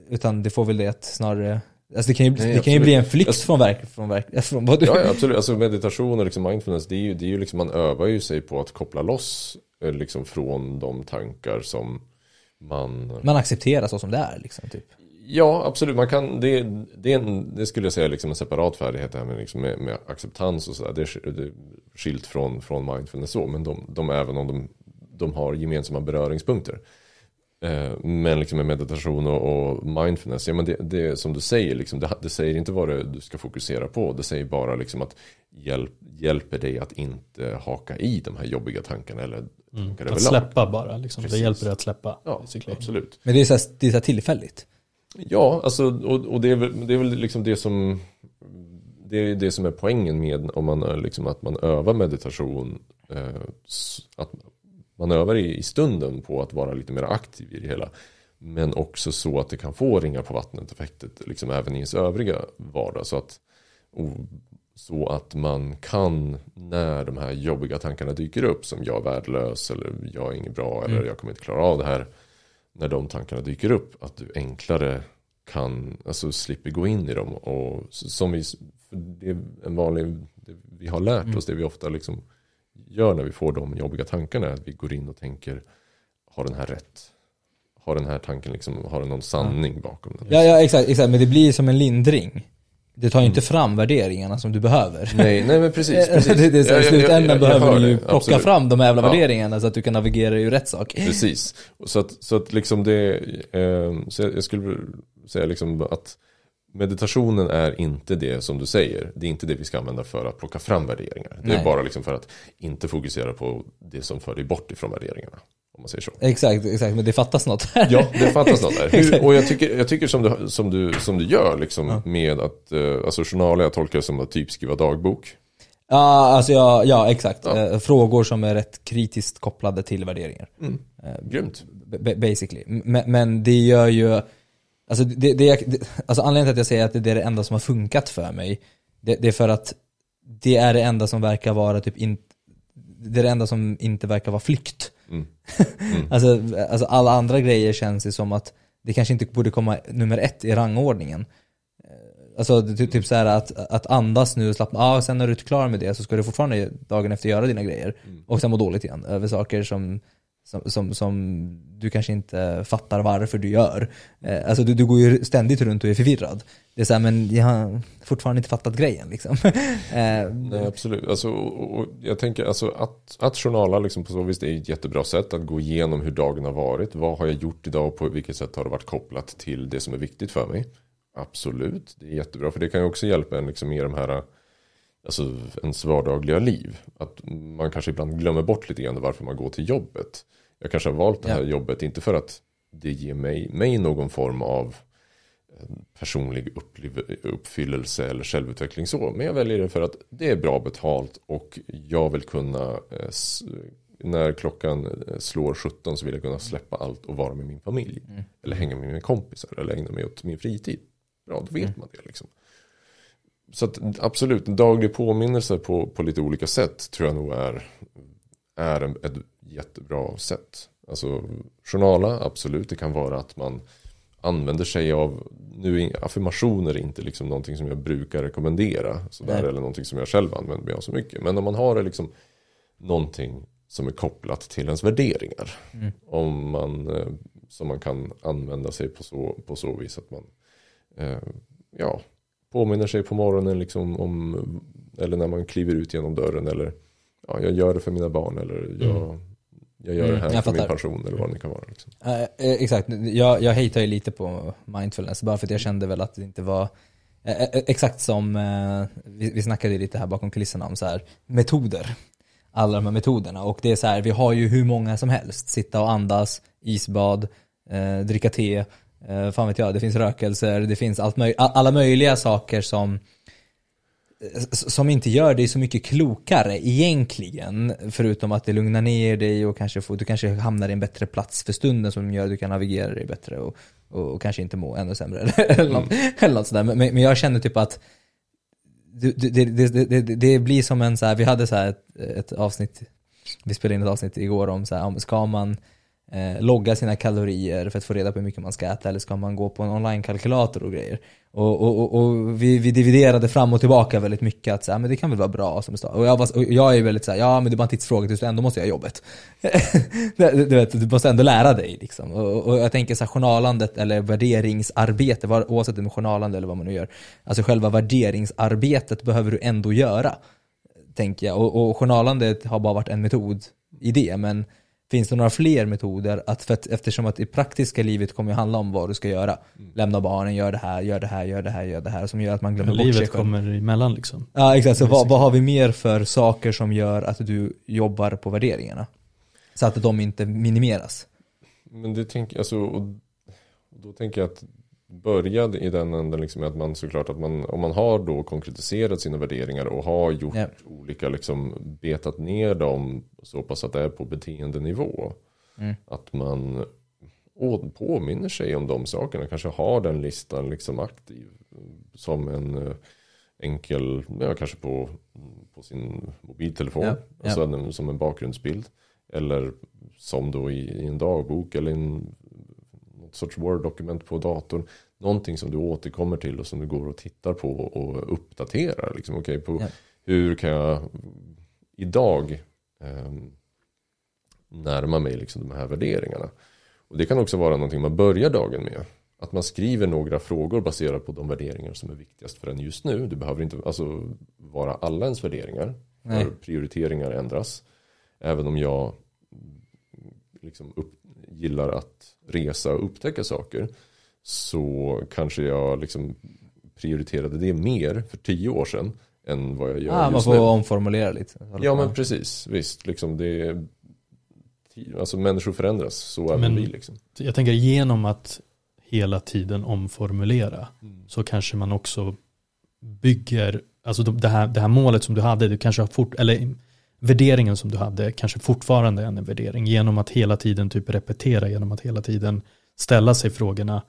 Utan det får väl det att snarare, alltså det kan ju, Nej, det kan ju bli en flykt Alltså- från, verk, från, verk, från vad du... Ja, ja absolut. Alltså meditation och liksom mindfulness, det är ju, det är ju liksom, man övar ju sig på att koppla loss eh, liksom från de tankar som man... Man accepterar så som det är liksom, typ. Ja, absolut. Man kan, det, det, är en, det skulle jag säga är liksom en separat färdighet det här med, liksom med, med acceptans och sådär. Det, det är skilt från, från mindfulness så. Men de, de även om de, de har gemensamma beröringspunkter. Eh, Men liksom med meditation och, mindfulness, ja men det, det är som du säger, liksom, det, det säger inte vad det, du ska fokusera på. Det säger bara liksom att hjälp, hjälper dig att inte haka i de här jobbiga tankarna eller tankar Att släppa bara, liksom. det hjälper dig att släppa. Ja, basically. absolut. Men det är så, här, det är så här tillfälligt. Ja, alltså, och, och det, är väl, det är väl liksom det som Det är det som är poängen med om man liksom att man övar meditation eh, Att man övar i, i stunden på att vara lite mer aktiv i det hela. Men också så att det kan få ringar på vattnet effektet liksom även i ens övriga vardag. Så att så att man kan när de här jobbiga tankarna dyker upp som jag är värdelös eller jag är inget bra eller jag kommer inte klara av det här. När de tankarna dyker upp att du enklare kan, alltså slipper gå in i dem. Och som vi, det är en vanlig, vi har lärt oss, det vi ofta liksom gör när vi får de jobbiga tankarna, är att vi går in och tänker, har den här rätt? Har den här tanken liksom, har den någon sanning bakom den? Ja, ja exakt, exakt, men det blir som en lindring. Det tar ju inte fram värderingarna som du behöver. Nej, nej men precis. precis. det, det är I Jag- jag- jag- slutändan jag behöver du ju plocka absolut. fram de jävla Ja. värderingarna så att du kan navigera i rätt sak. Precis. Så att, så att liksom det, eh, så jag jag skulle säga liksom att meditationen är inte det som du säger. Det är inte det vi ska använda för att plocka fram värderingar. Det är Nej. bara liksom för att inte fokusera på det som för dig bort ifrån värderingarna. Om man säger så. Exakt, exakt, men det fattas något. Ja, det fattas något där. Hur, och jag tycker, jag tycker som, du, som, du, som du gör liksom med att, eh, alltså journaler, jag tolkar det som att typ skriva dagbok. Ja, alltså ja, ja exakt. Ja. Eh, Frågor som är rätt kritiskt kopplade till värderingar. Grymt. B- basically. Men, men det gör ju, alltså, det, det, det, alltså anledningen till att jag säger att det är det enda som har funkat för mig, det, det är för att det är det enda som verkar vara typ in, det är det enda som inte verkar vara flykt. Mm. alltså, alltså alla andra grejer känns ju som att det kanske inte borde komma nummer ett i rangordningen. Eh, Alltså det- typ, så här att, att andas nu och slappna av, sen när du är klar med det så ska du fortfarande dagen efter göra dina grejer. Och sen må dåligt igen över saker som, som, som, som du kanske inte fattar varför du gör. Eh, alltså du, du går ju ständigt runt och är förvirrad. Det är så här, men jag har fortfarande inte fattat grejen liksom. Eh, Nej, absolut. Alltså, och, och jag tänker alltså att, att journala liksom på så vis är ett jättebra sätt att gå igenom hur dagen har varit. Vad har jag gjort idag och på vilket sätt har det varit kopplat till det som är viktigt för mig. Absolut, det är jättebra. För det kan ju också hjälpa en liksom i de här alltså ens vardagliga liv. Att man kanske ibland glömmer bort lite grann varför man går till jobbet. Jag kanske har valt det här Ja. jobbet inte för att det ger mig, mig någon form av personlig uppliv- uppfyllelse eller självutveckling så. Men jag väljer det för att det är bra betalt och jag vill kunna eh, när klockan eh, slår 17 så vill jag kunna släppa allt och vara med min familj. Eller hänga med mina kompisar eller ägna mig åt min fritid. Bra, då vet man det liksom. Så att absolut, en daglig påminnelse på, på lite olika sätt tror jag nog är, är en, ett jättebra sätt. Alltså journala, absolut, det kan vara att man använder sig av, nu är affirmationer inte liksom någonting som jag brukar rekommendera sådär, Nej. eller någonting som jag själv använder mig av så mycket. Men om man har liksom någonting som är kopplat till ens värderingar. Om man, eh, som man kan använda sig på så, på så vis att man eh, ja, påminner sig på morgonen liksom om, eller när man kliver ut genom dörren eller ja, jag gör det för mina barn eller jag, jag gör det här Mm, jag för min fattar. pension eller vad det kan vara. Liksom. Eh, eh, exakt, jag, jag hatar ju lite på mindfulness bara för att jag kände väl att det inte var eh, eh, Exakt som eh, vi, vi snackade lite här bakom kulisserna om så här metoder Alla de här metoderna och det är så här, vi har ju hur många som helst Sitta och andas, isbad, dricka te eh, fan vet jag, det finns rökelser, det finns allt möj alla möjliga saker som som inte gör dig så mycket klokare egentligen. Förutom att det lugnar ner dig och kanske får, du kanske hamnar i en bättre plats för stunden som gör att du kan navigera dig bättre och, och, och kanske inte må ännu sämre. eller, något, mm. eller något sådär. Men, men jag känner typ att det, det, det, det, blir som en så här, vi hade så ett, ett avsnitt, vi spelade in ett avsnitt igår om så här, ska man eh, logga sina kalorier för att få reda på hur mycket man ska äta eller ska man gå på en online-kalkylator och grejer. Och, och, och vi, vi, dividerade fram och tillbaka väldigt mycket att så här, men det kan väl vara bra som start. Och jag, var, och jag är väldigt såhär, ja men det är bara en tidsfråga tills du ändå måste göra jobbet. du, vet, du måste ändå lära dig liksom. Och, och jag tänker så här, journalandet eller värderingsarbete, var, oavsett om det är journalande eller vad man nu gör. Alltså själva värderingsarbetet behöver du ändå göra. Tänker jag. Och, och journalandet har bara varit en metod i det, men Finns det några fler metoder? Att för att, eftersom att i praktiska livet kommer det handla om vad du ska göra. Mm. Lämna barnen, gör det här, gör det här, gör det här, gör det här. Som gör att man glömmer bort sig Livet kommer emellan liksom. Ja exakt, så vad, vad, har vi mer för saker som gör att du jobbar på värderingarna? Så att de inte minimeras. Men det tänker, alltså, och då tänker jag att började i den änden liksom att man såklart att man om man har då konkretiserat sina värderingar och har gjort yeah. olika liksom betat ner dem så pass att det är på beteendenivå. Mm. Att man påminner sig om de sakerna, kanske har den listan liksom aktiv som en eh, enkel, ja, kanske på, på sin mobiltelefon, yeah. alltså yeah. som en bakgrundsbild. Eller som då i, i en dagbok eller en något sorts Word-dokument på datorn. Någonting som du återkommer till och som du går och tittar på och uppdaterar. Liksom, okay, på ja. Hur kan jag idag eh, närma mig liksom de här värderingarna. Och det kan också vara någonting man börjar dagen med. Att man skriver några frågor baserat på de värderingar som är viktigast för en just nu. Det behöver inte alltså, vara alla ens värderingar. Prioriteringar ändras. Även om jag liksom upp, gillar att resa och upptäcka saker så kanske jag liksom prioriterade det mer för tio år sedan än vad jag gör ah, just nu. Man får omformulera lite. Ja men precis, visst. Liksom det alltså människor förändras, så även men vi. Liksom. Jag tänker genom att hela tiden omformulera mm. så kanske man också bygger, alltså det här, det här målet som du hade, du kanske har fort, eller värderingen som du hade kanske fortfarande är en värdering genom att hela tiden typ repetera, genom att hela tiden ställa sig frågorna,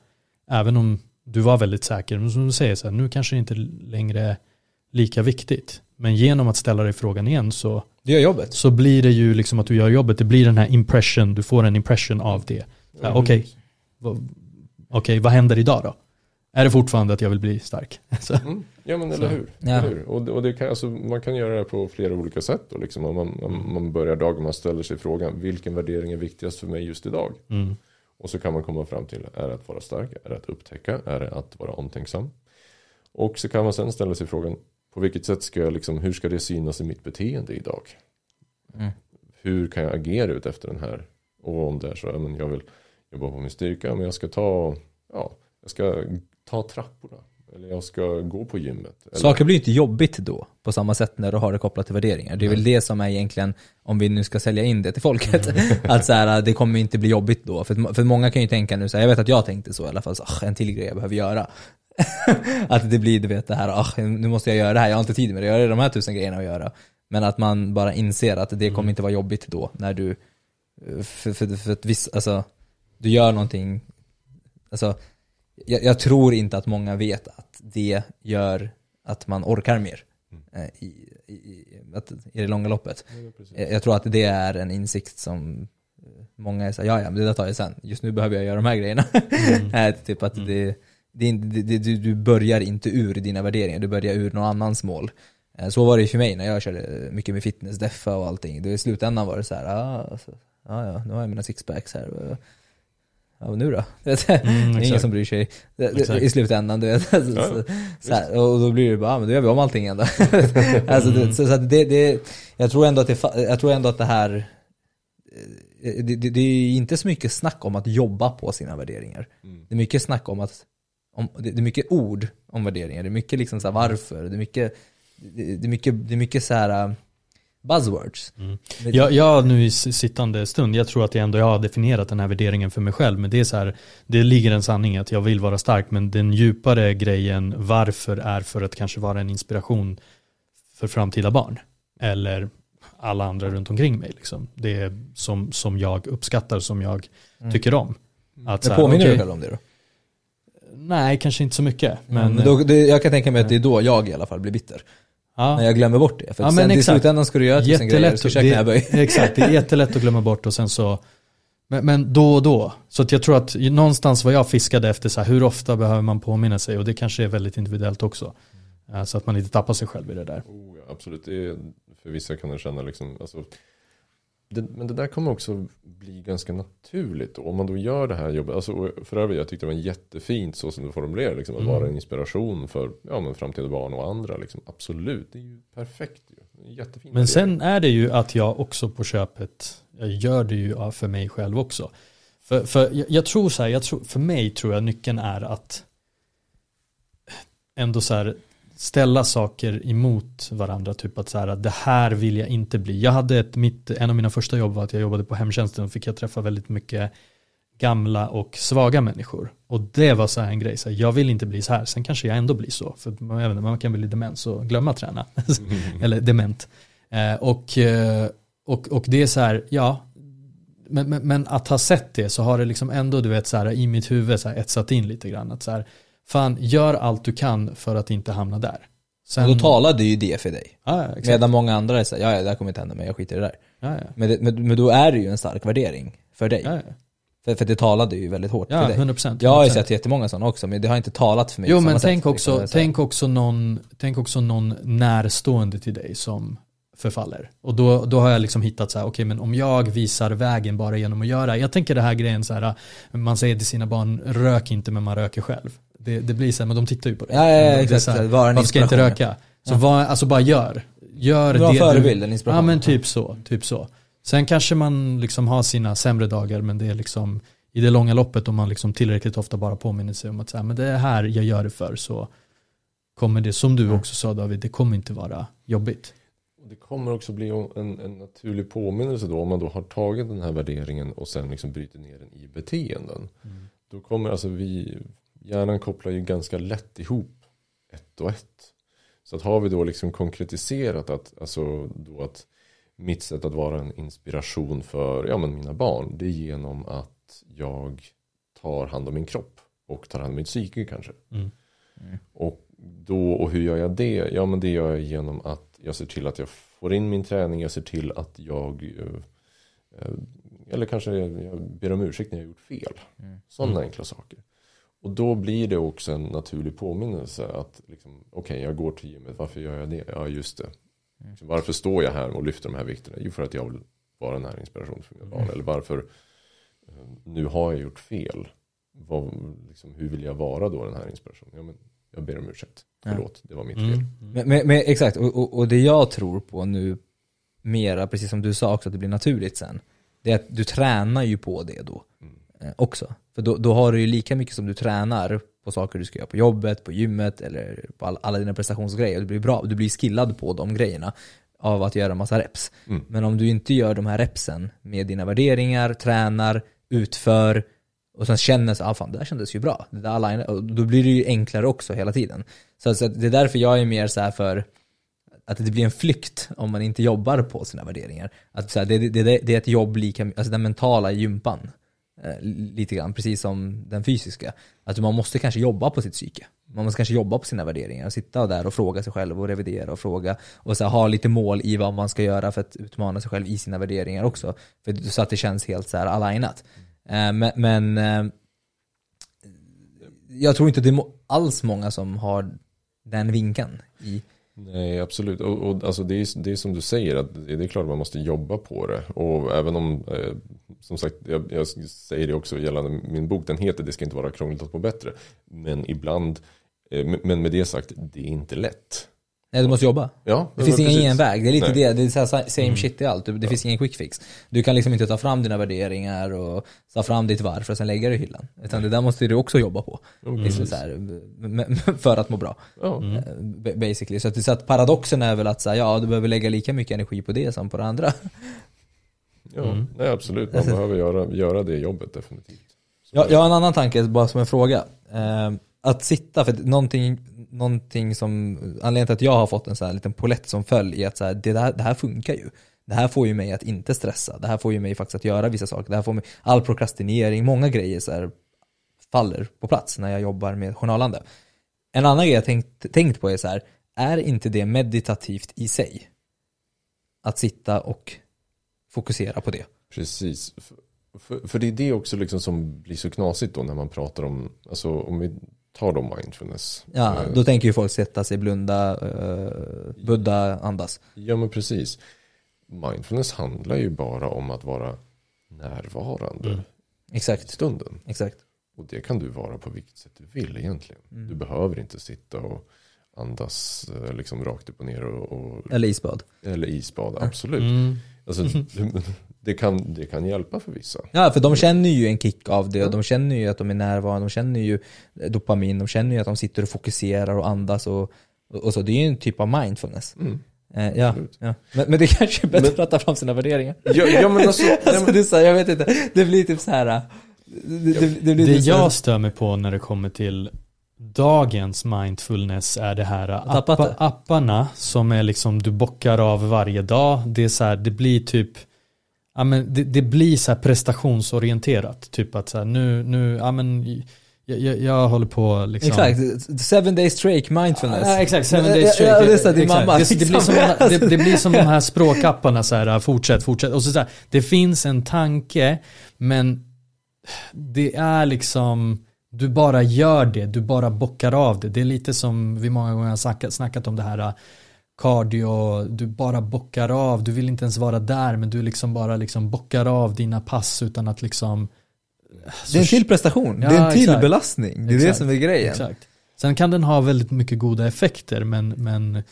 även om du var väldigt säker, men som du säger, så här, nu kanske det inte längre är lika viktigt. Men genom att ställa dig frågan igen så, du gör jobbet. så blir det ju liksom att du gör jobbet, det blir den här impression, du får en impression av det. Okej, okay, vad, okay, vad händer idag då? Är det fortfarande att jag vill bli stark? Mm. Ja men eller hur. Ja. Eller hur? Och, och det kan, alltså, man kan göra det på flera olika sätt. Då, liksom. man, man, man börjar dagen, man ställer sig frågan vilken värdering är viktigast för mig just idag? Mm. Och så kan man komma fram till, är det att vara stark? Är det att upptäcka? Är det att vara omtänksam? Och så kan man sen ställa sig frågan, på vilket sätt ska jag liksom, hur ska det synas i mitt beteende idag? Mm. Hur kan jag agera ut efter den här? Och om det är så, ja, men jag vill jobba på min styrka, men jag ska ta, ja, jag ska ta trapporna. Eller jag ska gå på gymmet. Eller... Saker blir inte jobbigt då, på samma sätt när du har det kopplat till värderingar. Det är väl det som är egentligen, om vi nu ska sälja in det till folket, mm. att så här, det kommer inte bli jobbigt då. För, för många kan ju tänka nu, så här, jag vet att jag tänkte så i alla fall, så, en till grej jag behöver göra. att det blir du vet det här, nu måste jag göra det här, jag har inte tid med det, jag har de här tusen grejerna att göra. Men att man bara inser att det kommer mm. inte vara jobbigt då, när du, för, för, för att viss, alltså, du gör någonting, alltså jag, jag, tror inte att många vet att det gör att man orkar mer mm. Eh, i, i, att, i det långa loppet. Ja, jag, jag tror att det är en insikt som många är såhär, ja ja men det där tar jag sen, just nu behöver jag göra de här grejerna. Mm. typ att mm. det, det, det, du, du börjar inte ur dina värderingar, du börjar ur någon annans mål. Eh, så var det för mig när jag körde mycket med fitness, deffa och allting. Då I slutändan var det så här, ah, alltså, ah, ja, nu har jag mina sixpacks här ja nu då? Det är mm, ingen som bryr sig i slutändan. Du vet. Ja, så här, och då blir det bara, men då gör vi om allting igen då. alltså, det, så, så det, det, jag, tror ändå att det, jag tror ändå att det här eh, det, det, det, är inte så mycket snack om att jobba på sina värderingar. Mm. Det är mycket snack om att om, det, är mycket ord om värderingar. Det är mycket liksom så här, varför. Det är mycket, det, är mycket, det är mycket så här buzzwords. Mm. Jag, jag nu i sittande stund, jag tror att jag ändå jag har definierat den här värderingen för mig själv. Men det är så här, det ligger en sanning att jag vill vara stark. Men den djupare grejen varför är för att kanske vara en inspiration för framtida barn. Eller alla andra runt omkring mig. Liksom. Det är som, som jag uppskattar, som jag mm. tycker om. Att, men påminner okay, du själv om det då? Nej, kanske inte så mycket. Men, mm, då, det, jag kan tänka mig att det är då jag i alla fall blir bitter. Ja. När jag glömmer bort det. För ja, sen i slutändan ska du göra tusen grejer, ska köra knäböj. Exakt, det är jättelätt att glömma bort och sen så men, men då och då. Så att jag tror att någonstans var jag fiskade efter så här, hur ofta behöver man påminna sig och det kanske är väldigt individuellt också. Mm. Så att man inte tappar sig själv i det där. Oh, ja, absolut, det är, för vissa kan det känna liksom, alltså, det, men det där kommer också bli ganska naturligt då. Om man då gör det här jobbet. Alltså, för övrigt, jag tyckte det var jättefint så som du formulerade. Liksom, att mm. vara en inspiration för ja, men framtida barn och andra. Liksom. Absolut, det är ju perfekt. Ju. Jättefint. Men sen är det ju att jag också på köpet, jag gör det ju för mig själv också. För, för jag, jag tror så här, jag tror, för mig tror jag nyckeln är att ändå så här, ställa saker emot varandra. Typ att så här, det här vill jag inte bli. Jag hade ett, mitt, en av mina första jobb var att jag jobbade på hemtjänsten och fick jag träffa väldigt mycket gamla och svaga människor. Och det var så här en grej, så här, jag vill inte bli så här, sen kanske jag ändå blir så. För man, man kan bli demens och glömma träna. Mm. Eller dement. Eh, och, eh, och, och det är så här, ja, men, men, men, att ha sett det så har det liksom ändå, du vet, så här, i mitt huvud så här, etsat in lite grann. Att så här, fan gör allt du kan för att inte hamna där. Sen... Och då talade ju det för dig. Ja, ja, Medan många andra är såhär, ja, det här kommer inte hända mig, jag skiter i det där. Ja, ja. Men, det, men, men då är det ju en stark värdering för dig. Ja, ja. För, för det talade ju väldigt hårt till dig. 100%, 100%. Jag har ju sett jättemånga sådana också, men det har inte talat för mig Jo men tänk, sätt, också, liksom, tänk, också någon, tänk också någon närstående till dig som förfaller. Och då, då har jag liksom hittat så här, okej okay, men om jag visar vägen bara genom att göra, jag tänker det här grejen så här, man säger till sina barn, rök inte men man röker själv. Det, det blir så här, men de tittar ju på det. Ja, ja, ja exakt. Här, varför ska jag inte röka? Så ja. var, alltså bara gör. Gör Bra det förebild, en inspiration. Ja men typ så, typ så. Sen kanske man liksom har sina sämre dagar men det är liksom i det långa loppet om man liksom tillräckligt ofta bara påminner sig om att så här, men det är här jag gör det för så kommer det, som du också sa David, det kommer inte vara jobbigt. Det kommer också bli en, en naturlig påminnelse då om man då har tagit den här värderingen och sen liksom bryter ner den i beteenden. Mm. Då kommer alltså vi, hjärnan kopplar ju ganska lätt ihop ett och ett. Så att har vi då liksom konkretiserat att, alltså då att mitt sätt att vara en inspiration för ja, men mina barn det är genom att jag tar hand om min kropp och tar hand om mitt psyke kanske. Mm. Mm. Och då, och hur gör jag det? Ja men det gör jag genom att jag ser till att jag får in min träning, jag ser till att jag eh, eh, eller kanske jag ber om ursäkt när jag har gjort fel. Mm. Sådana mm. enkla saker. Och då blir det också en naturlig påminnelse att liksom, okej okay, jag går till gymmet, varför gör jag det? Ja just det. Mm. Liksom, varför står jag här och lyfter de här vikterna? Jo för att jag vill vara en inspiration för mina barn. Mm. Eller varför eh, nu har jag gjort fel. Vad, liksom, hur vill jag vara då den här inspirationen? Ja, men jag ber om ursäkt. Förlåt, ja. det var mitt mm. fel. Men, men, men, exakt, och, och, och, det jag tror på nu mera, precis som du sa också, att det blir naturligt sen. Det är att du tränar ju på det då mm. Eh, också. För då, då har du ju lika mycket som du tränar på saker du ska göra på jobbet, på gymmet eller på all, alla dina prestationsgrejer. Du blir bra, du blir skillad på de grejerna av att göra massa reps. Mm. Men om du inte gör de här repsen med dina värderingar, tränar, utför och sen känner så ah, fan det där kändes ju bra. Det där alla, och då blir det ju enklare också hela tiden. Så, så det är därför jag är mer så för att det blir en flykt om man inte jobbar på sina värderingar. Att så här, det, det, det, är ett jobb lika, alltså den mentala gympan. Eh, lite grann, precis som den fysiska. Att man måste kanske jobba på sitt psyke. Man måste kanske jobba på sina värderingar och sitta där och fråga sig själv och revidera och fråga och så här, ha lite mål i vad man ska göra för att utmana sig själv i sina värderingar också. För, så att det känns helt så här alignat. Eh, men, men jag tror inte det är alls många som har den vinkeln i Nej, absolut. Och, och alltså det, är, det är som du säger, att det är klart man måste jobba på det. Och även om, eh, som sagt, jag, jag, säger det också gällande min bok, den heter Det ska inte vara krångligt att må bättre. Men ibland, eh, men med det sagt, det är inte lätt. Nej, du måste jobba. Ja, Det finns ingen genväg, det är lite Nej. det, det är så här same shit i allt. Det finns ingen quick fix. Du kan liksom inte ta fram dina värderingar och ta fram ditt varför och sen lägga det i hyllan. Utan det där måste du också jobba på. Liksom så här, för att må bra. Ja. Eh, ba- Basically. Så, att, så att paradoxen är väl att säga, ja du behöver lägga lika mycket energi på det som på det andra. Ja, nej absolut. Man behöver göra, göra det jobbet definitivt. Så Jag, jag har en annan tanke, bara som en fråga. Eh, att sitta, för någonting, någonting som, anledningen till att jag har fått en sån här liten polett som föll i att så här, det, där, det här funkar ju. Det här får ju mig att inte stressa. Det här får ju mig faktiskt att göra vissa saker. Det här får mig, all prokrastinering, många grejer så här, faller på plats när jag jobbar med journalande. En annan grej jag tänkt, tänkt på är så här, är inte det meditativt i sig? Att sitta och fokusera på det. Precis. För, för det är det också liksom som blir så knasigt då när man pratar om, alltså om vi tar då mindfulness. Ja, Eh, då tänker ju folk sätta sig, blunda, uh, budda, andas. Ja men precis. Mindfulness handlar ju bara om att vara närvarande Mm. i Exakt, stunden. exakt. Och det kan du vara på vilket sätt du vill egentligen. Mm. Du behöver inte sitta och andas eh, liksom rakt upp och ner och, och Eller isbad. eller isbada, absolut. Mm. Alltså, det, kan, det kan hjälpa för vissa. Ja, för de känner ju en kick av det och de känner ju att de är närvarande, de känner ju dopamin, de känner ju att de sitter och fokuserar och andas och, och så. Det är ju en typ av mindfulness. Mm. Eh, ja, ja. Men, men det kanske är bättre att ta fram sina värderingar. Ja, ja men alltså, Alltså men, det är så här, jag vet inte, det blir typ så här. Det, det, det blir Det typ här- jag stör mig på när det kommer till dagens mindfulness är det här tappat appa, det. apparna som är liksom du bockar av varje dag. Det är så här, det blir typ Ja men det, det blir så här prestationsorienterat. Typ att så här, nu, nu, ja men jag, jag, jag håller på liksom Exakt, seven days straight mindfulness. Ja, exakt, seven days straight. ja, det mamma. Blir som, det, det blir som de här språkapparna så här, fortsätt, fortsätt. Och så, så här, det finns en tanke, men det är liksom, du bara gör det, du bara bockar av det. Det är lite som vi många gånger har snackat, snackat om det här cardio, du bara bockar av, du vill inte ens vara där, men du liksom bara liksom bockar av dina pass utan att liksom Det är en till prestation, Ja, det är en till exakt. belastning. Det är det Exakt. som är grejen. Exakt. Sen kan den ha väldigt mycket goda effekter men, men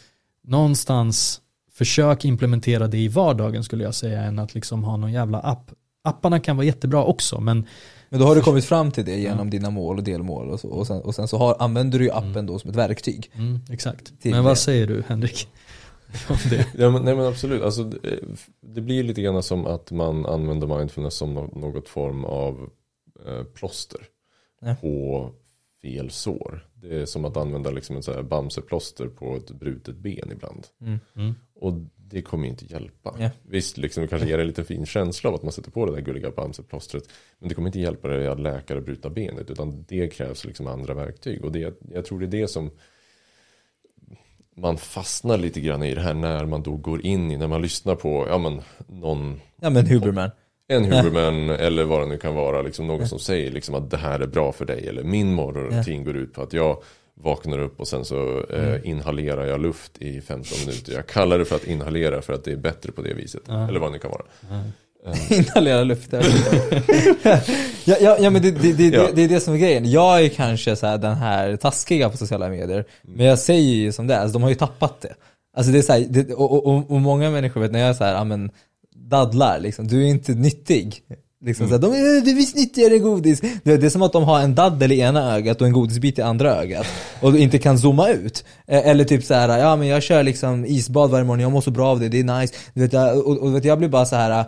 någonstans försök implementera det i vardagen skulle jag säga än att liksom ha någon jävla app. Apparna kan vara jättebra också men Men då har du kommit fram till det genom dina mål och delmål och, så, och sen, och sen så har, använder du ju appen då som ett verktyg. mm, exakt. Till Men vad det. säger du Henrik? Om det? ja, men, nej men absolut. Alltså, det, det blir lite grann som att man använder mindfulness som nå- något form av eh, plåster Ja. på fel sår. Det är som att använda liksom en så här bamseplåster på ett brutet ben ibland. Mm. Mm. Och det kommer inte hjälpa. Ja. Visst, liksom, det kanske ger en liten fin känsla av att man sätter på det där gulliga bamseplåstret. Men det kommer inte hjälpa dig att läka och bryta benet. Utan det krävs liksom andra verktyg. Och det, jag tror det är det som man fastnar lite grann i det här när man då går in i, när man lyssnar på ja, men, någon, Ja men Huberman. en Huberman eller vad det nu kan vara, liksom någon som säger liksom att det här är bra för dig. Eller min morgonrutin går ut på att jag vaknar upp och sen så eh, inhalerar jag luft i 15 minuter. Jag kallar det för att inhalera för att det är bättre på det viset. Eller vad det kan vara. Inhalera luft. ja, ja, ja men det, det, det, Ja. det, är det som är grejen. Jag är kanske så här den här taskiga på sociala medier. Men jag säger ju som det är, alltså, de har ju tappat det. Alltså det är så här, och, och, och, många människor vet när jag är så här, ja men dadlar liksom, du är inte nyttig. Liksom så här, de är, du är visst nyttigare godis. Det är som att de har en daddel i ena ögat och en godisbit i andra ögat. Och inte kan zooma ut. Eh, Eller typ så här, ja men jag kör liksom isbad varje morgon, jag mår så bra av det, det är nice. Du vet, jag, och, och vet, jag blir bara så här.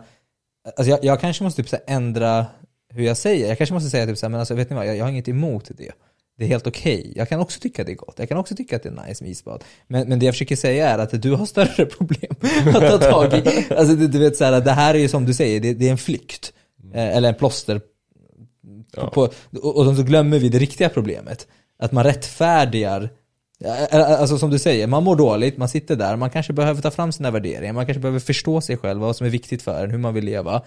Alltså jag, jag kanske måste typ så ändra hur jag säger. Jag kanske måste säga typ så här, men alltså vet ni vad, jag, jag har inget emot det. Det är helt okej. Jag kan också tycka det är gott. Jag kan också tycka att det är nice med isbad. Men, men det jag försöker säga är att du har större problem att ta tag i. Alltså du, du vet så här, det här är ju som du säger, det, det är en flykt. Eh, Eller en plåster. Ja. På, och, och så glömmer vi det riktiga problemet. Att man rättfärdigar Ja, Alltså som du säger, man mår dåligt, man sitter där, man kanske behöver ta fram sina värderingar, man kanske behöver förstå sig själv, vad som är viktigt för en, hur man vill leva.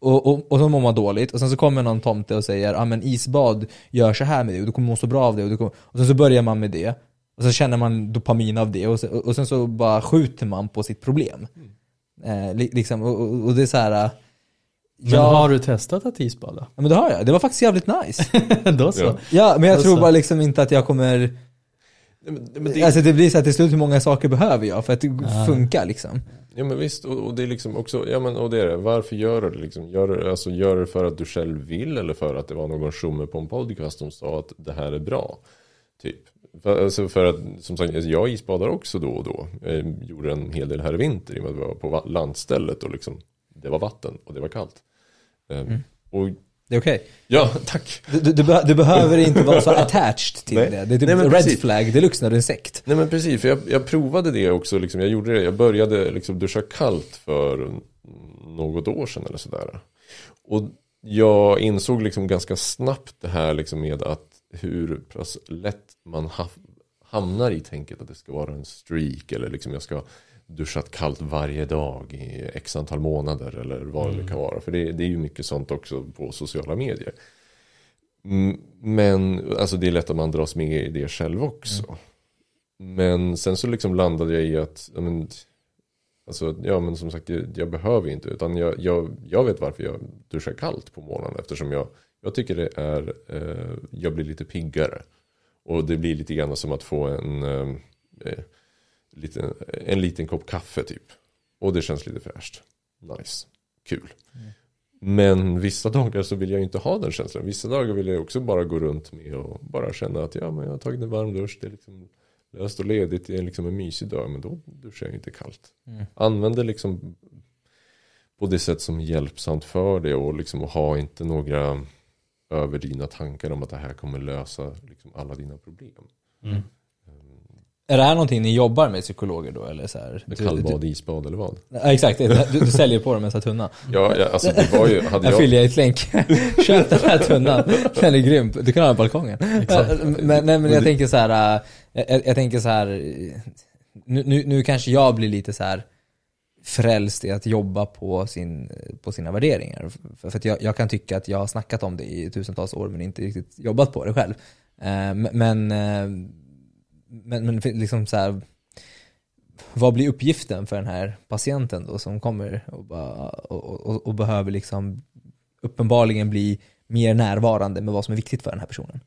Och, och, och så mår man dåligt, och sen så kommer någon tomte och säger ja men isbad gör så här med dig, och du kommer må så bra av det, och, du kommer, och sen så börjar man med det, och så känner man dopamin av det, och, sen, och sen så bara skjuter man på sitt problem. Eh, li, liksom, och, och det är så här. Men ja, har du testat att isbada? ja, men det har jag, det var faktiskt jävligt nice. Då så. Ja. Ja, men jag Och tror så- bara liksom inte att jag kommer Men, det, Alltså det blir så att till slut hur många saker behöver jag för att det Ja. funkar liksom. Ja men visst, och, och det är liksom också, ja men och det är det, varför gör du det liksom? Gör, du- alltså, gör det för att du själv vill eller för att det var någon tjomme på en podcast som sa att det här är bra? Typ. För, alltså för att, som sagt, alltså, jag isbadar också då och då. Jag gjorde en hel del här i vinter i och med att vi var på landstället och liksom, det var vatten och det var kallt. Ehm, Och Det är okej. ja, tack. Du, du, du, be- du behöver inte vara så attached till Nej. det. Det är typ Nej, red precis. flag deluxe när du är en sekt. Nej men precis, för jag, jag provade det också, liksom, jag gjorde det, jag började liksom duscha kallt för något år sedan eller sådär. Och jag insåg liksom ganska snabbt det här liksom med att hur lätt man ha, hamnar i tänket att det ska vara en streak eller liksom jag ska duschat kallt varje dag i x antal månader eller vad det kan vara. För det, det är ju mycket sånt också på sociala medier. Mm, Men alltså det är lätt att man dras med i det själv också. Men sen så liksom landade jag i att, ja men, alltså, ja men som sagt, jag, jag behöver inte, utan jag, jag, jag vet varför jag duschar kallt på morgonen, eftersom jag, jag tycker det är, eh, jag blir lite piggare. Och det blir lite grann som att få en, eh, eh, liten, en liten kopp kaffe typ. Och det känns lite fräscht. Nice. Kul. Men vissa dagar så vill jag inte ha den känslan. Vissa dagar vill jag också bara gå runt med och bara känna att ja, men jag har tagit en varm dusch. Det är liksom löst och ledigt. Det är liksom en mysig dag. Men då duschar jag inte kallt. Mm. Använd det liksom på det sätt som är hjälpsamt för det. Och liksom ha inte några överdrivna tankar om att det här kommer lösa liksom alla dina problem. Mm. Är det här någonting ni jobbar med psykologer då eller så här? Med kallbad, du- isbad eller vad? Ja, exakt, du, du säljer på dem en sån här tunna. Ja, ja, alltså det var ju, hade jag... Affiliate-länk. Köp den här tunnan. Den är grym. Du kan ha den på balkongen. Exakt. Men, nej, men jag tänker så här. äh, Jag, jag tänker så här. Nu, nu, nu kanske jag blir lite så här frälst i att jobba på, sin, på sina värderingar. För, för jag, jag kan tycka att jag har snackat om det i tusentals år men inte riktigt jobbat på det själv. Eh, Men, eh, men, men liksom så här, vad blir uppgiften för den här patienten då som kommer och, bara, och, och, och behöver liksom uppenbarligen bli mer närvarande med vad som är viktigt för den här personen?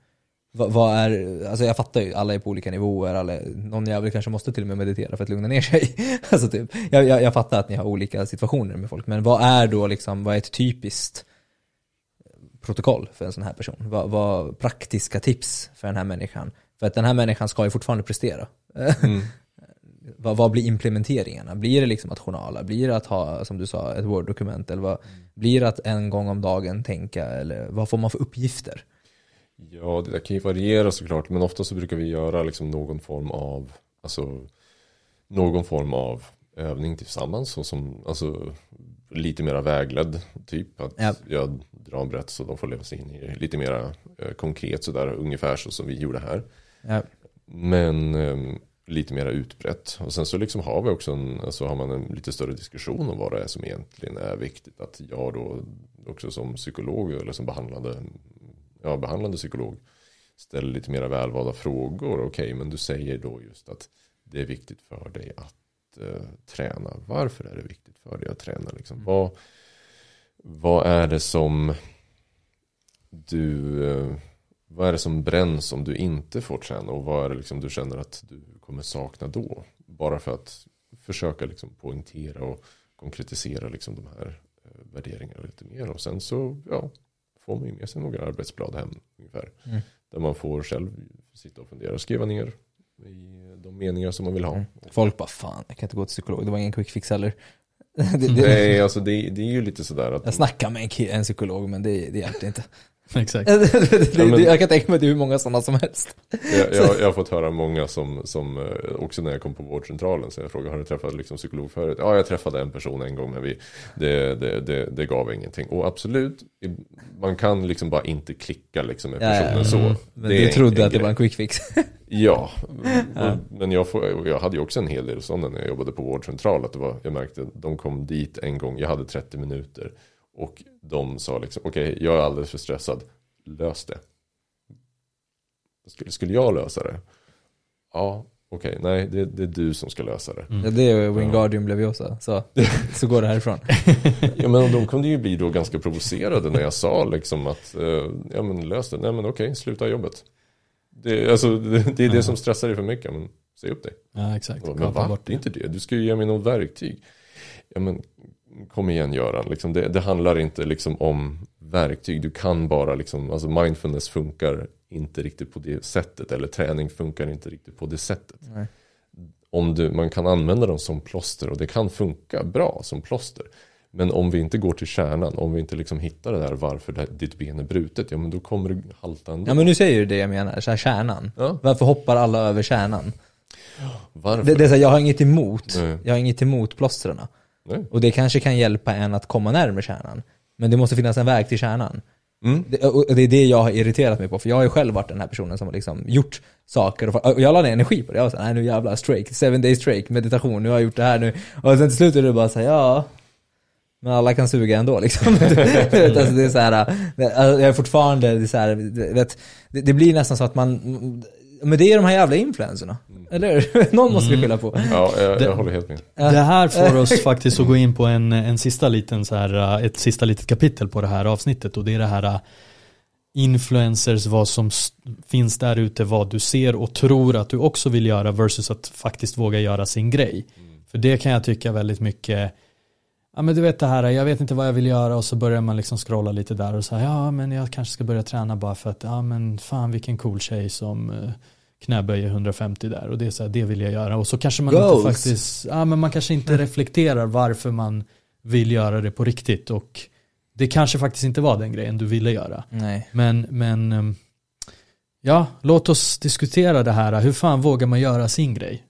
Vad, vad är, alltså jag fattar ju, alla är på olika nivåer, alla, någon jävel kanske måste till och med meditera för att lugna ner sig. alltså typ, jag, jag, jag fattar att ni har olika situationer med folk, men vad är då liksom, vad är ett typiskt protokoll för en sån här person? Vad, vad praktiska tips för den här människan? För att den här människan ska ju fortfarande prestera. Mm. vad, vad blir implementeringarna? Blir det liksom att journala? Blir det att ha, som du sa, ett Word-dokument? Eller vad, Blir det att en gång om dagen tänka? Eller vad får man för uppgifter? Ja, det kan ju variera såklart. Men ofta så brukar vi göra liksom någon form av, alltså, någon form av övning tillsammans. Så som, alltså, lite mera vägledd typ. Att Ja. jag drar en berättelse och de får leva sig in i lite mera eh, konkret sådär. Ungefär så som vi gjorde här. Ja. Men ehm, lite mera utbrett. Och sen så liksom har vi också en, alltså har man en lite större diskussion om vad det är som egentligen är viktigt. Att jag då också som psykolog eller som behandlande, ja, behandlande psykolog ställer lite mera välvalda frågor. Okej, men du säger då just att det är viktigt för dig att eh, träna. Varför är det viktigt för dig att träna? Liksom? Vad, vad är det som du eh, vad är det som bränns om du inte får träna och vad är det liksom du känner att du kommer sakna då? Bara för att försöka liksom poängtera och konkretisera liksom de här eh, värderingarna lite mer. Och sen så ja, får man ju med sig några arbetsblad hem ungefär. Mm. Där man får själv sitta och fundera och skriva ner i de meningar som man vill ha. Mm. Folk bara fan, jag kan inte gå till psykolog, det var ingen quick fix heller. det, det, Nej, alltså det, det är ju lite sådär att jag snackar med en, en psykolog men det, det hjälpte inte. Exakt. det, det, Ja, men- jag kan tänka mig att det är hur många sådana som helst. jag, jag, jag har fått höra många som, som eh, också när jag kom på vårdcentralen så jag frågade har du träffat liksom psykolog förut? Ja jag träffade en person en gång men vi, det, det, det, det gav ingenting. Och absolut, man kan liksom bara inte klicka liksom med Ja, ja, personen ja. så. Men Det är du en- trodde en att det grej. var en quick fix. Ja, men jag, får, jag hade ju också en hel del sådana när jag jobbade på vårdcentral. Att det var, jag märkte att de kom dit en gång, jag hade 30 minuter. Och de sa liksom, okej jag är alldeles för stressad, lös det. Skulle, skulle jag lösa det? Ja, okej, nej det, det är du som ska lösa det. Ja, det är Wingardium Leviosa, så, så går det härifrån. Ja men de kunde ju bli då ganska provocerade när jag sa liksom att, eh, ja men lös det, nej men okej, sluta jobbet. Det, alltså, det, det är det som stressar dig för mycket. Men säg upp dig. Ja, exakt. Men Kapa va? bort Det är inte det. Du ska ju ge mig något verktyg. Ja men kom igen Göran. Liksom det, det handlar inte liksom om verktyg. Du kan bara liksom, alltså mindfulness funkar inte riktigt på det sättet. Eller träning funkar inte riktigt på det sättet. Nej. Om du, man kan använda dem som plåster och det kan funka bra som plåster. Men om vi inte går till kärnan, om vi inte liksom hittar det där varför det, ditt ben är brutet, ja men då kommer du halta ändå. Ja men nu säger du det jag menar, så här kärnan. Ja. Varför hoppar alla över kärnan? Varför? Det, det är så här, jag har inget emot, Nej. jag har inget emot plåstren. Nej. Och det kanske kan hjälpa en att komma närmare kärnan. Men det måste finnas en väg till kärnan. Mm. Det, och det är det jag har irriterat mig på, för jag har ju själv varit den här personen som har liksom gjort saker och, och jag la ner energi på det. Jag var såhär, nej nu jävlar, strake, seven days strake, meditation, nu har jag gjort det här nu. Och sen till slut är det bara såhär, ja, men alla kan suga ändå liksom. Alltså, det är så här, det- alltså, jag är fortfarande, det, är så här, det, det blir nästan så att man, men det är de här jävla influencerna. Eller hur? Någon måste vi skylla på. Ja, jag, Det- jag håller helt med. Det här får oss faktiskt att gå in på en, en sista liten så här, uh, ett sista litet kapitel på det här avsnittet och det är det här uh, influencers, vad som finns där ute, vad du ser och tror att du också vill göra versus att faktiskt våga göra sin grej. För det kan jag tycka väldigt mycket, ja men du vet det här, jag vet inte vad jag vill göra och så börjar man liksom scrolla lite där och säga ja men jag kanske ska börja träna bara för att, ja men fan vilken cool tjej som uh, knäböjer 150 där och det är så här, det vill jag göra och så kanske man Goals. inte faktiskt, ja men man kanske inte reflekterar varför man vill göra det på riktigt och det kanske faktiskt inte var den grejen du ville göra. Nej. Men, men ehm, ja, låt oss diskutera det här. Hur fan vågar man göra sin grej?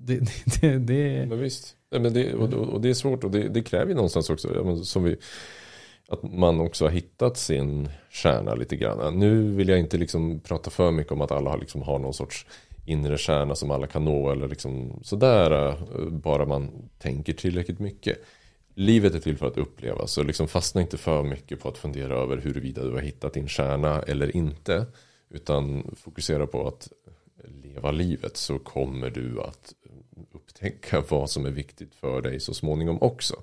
Det, det, det, det Men visst. Nej, men det, och, och och det är svårt och det, det kräver ju någonstans också som vi, att man också har hittat sin kärna lite grann. Nu vill jag inte liksom prata för mycket om att alla har, liksom har någon sorts inre kärna som alla kan nå eller liksom sådär eh, bara man tänker tillräckligt mycket. Livet är till för att upplevas så liksom fastna inte för mycket på att fundera över huruvida du har hittat din kärna eller inte. Utan fokusera på att leva livet så kommer du att upptäcka vad som är viktigt för dig så småningom också.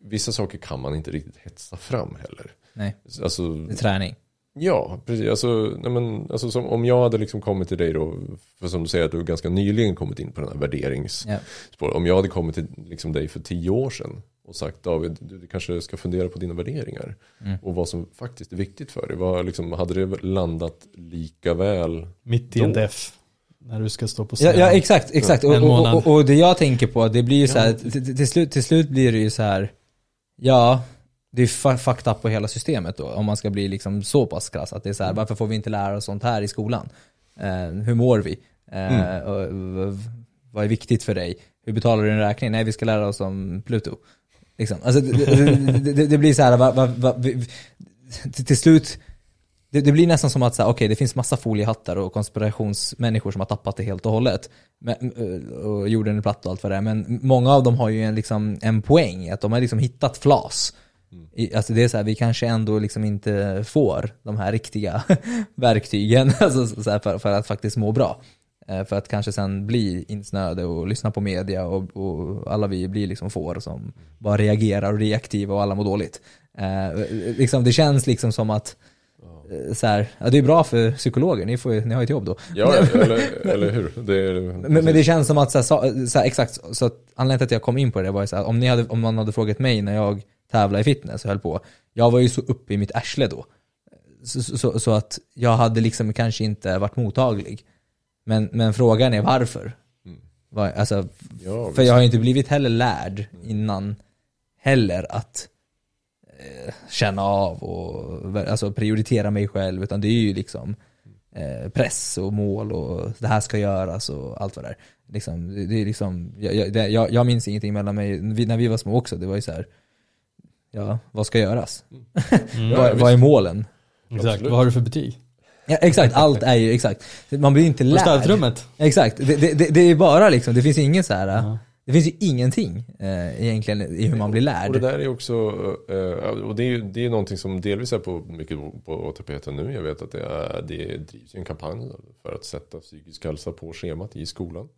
Vissa saker kan man inte riktigt hetsa fram heller. Nej, Alltså, det är träning. ja, precis. Alltså, nej men, alltså som, om jag hade liksom kommit till dig då, för som du säger att du ganska nyligen kommit in på den här värderingsspåret. Ja. Om jag hade kommit till liksom dig för tio år sedan och sagt David, du, du kanske ska fundera på dina värderingar. Mm. Och vad som faktiskt är viktigt för dig. Vad, liksom, hade det landat lika väl? mitt i en def. När du ska stå på Ja, scen. ja exakt, exakt. Och, och, och, och det jag tänker på, det blir ju så här, Ja. till, till, slut, till slut blir det ju så här. ja, det är fu- fucked up på hela systemet då, om man ska bli liksom så pass krass. Att det är så här, varför får vi inte lära oss sånt här i skolan? Eh, hur mår vi? Eh, v- vad är viktigt för dig? Hur betalar du en räkning? Nej, vi ska lära oss om Pluto. Liksom. Alltså, det, det, det, det blir så här, va, va, va, vi- till, till slut, det, det blir nästan som att så här, okej, det finns massa foliehattar och konspirationsmänniskor som har tappat det helt och hållet. Men, eh, och jorden är platt och allt vad det är. Men många av dem har ju en, liksom, en poäng, att de har liksom hittat flas. I, alltså det är så här, vi kanske ändå liksom inte får de här riktiga verktygen alltså, för, för att faktiskt må bra. Eh, För att kanske sen bli insnöade och lyssna på media och, och alla vi blir liksom får som bara reagerar och reaktiva och alla mår dåligt. Eh, liksom, det känns liksom som att så här, ja, det är bra för psykologer, ni, får, ni har ju ett jobb då. Ja, eller, eller hur? Det är, Men, men det känns som att, så här, så, här, exakt, så att anledningen till att jag kom in på det var ju så här, om, ni hade, om man hade frågat mig när jag tävlade i fitness och höll på, jag var ju så uppe i mitt arsle då. Så, så, så, att jag hade liksom kanske inte varit mottaglig. Men, men frågan är varför? Var, alltså, Ja, för jag har ju inte blivit heller lärd innan heller att eh, känna av och alltså, prioritera mig själv, utan det är ju liksom eh, press och mål och det här ska göras och allt vad det är. Liksom, det, är liksom, jag, jag, det, jag, jag minns ingenting mellan mig, när vi var små också, det var ju så här. ja, vad ska göras? Mm. vad, vad är målen? Exakt, Absolut. vad har du för betyg? Ja, exakt, allt är ju exakt. Man blir inte lärd. städrummet? Exakt, det, det, det, det är bara liksom, det finns ingen så här. Ja. Det finns ju ingenting eh, egentligen i hur man blir lärd. Och det där är också, eh, och det är ju det är någonting som delvis är på mycket på tapeten nu. Jag vet att det, är, det drivs en kampanj för att sätta psykisk hälsa på schemat i skolan.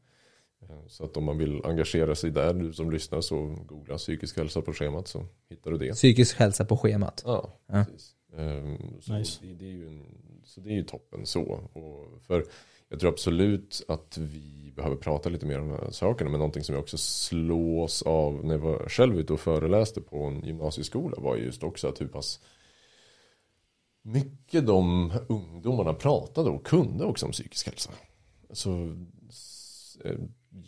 Eh, Så att om man vill engagera sig där, du som lyssnar, så googla psykisk hälsa på schemat så hittar du det. Psykisk hälsa på schemat. Ja, Ja. precis. Ehm, Så, Nice. det, det är ju en, så det är ju toppen så. Och för jag tror absolut att vi behöver prata lite mer om de här sakerna. Men någonting som jag också slås av när jag var själv ute och föreläste på en gymnasieskola var just också att hur pass mycket de ungdomarna pratade och kunde också om psykisk hälsa. Så eh,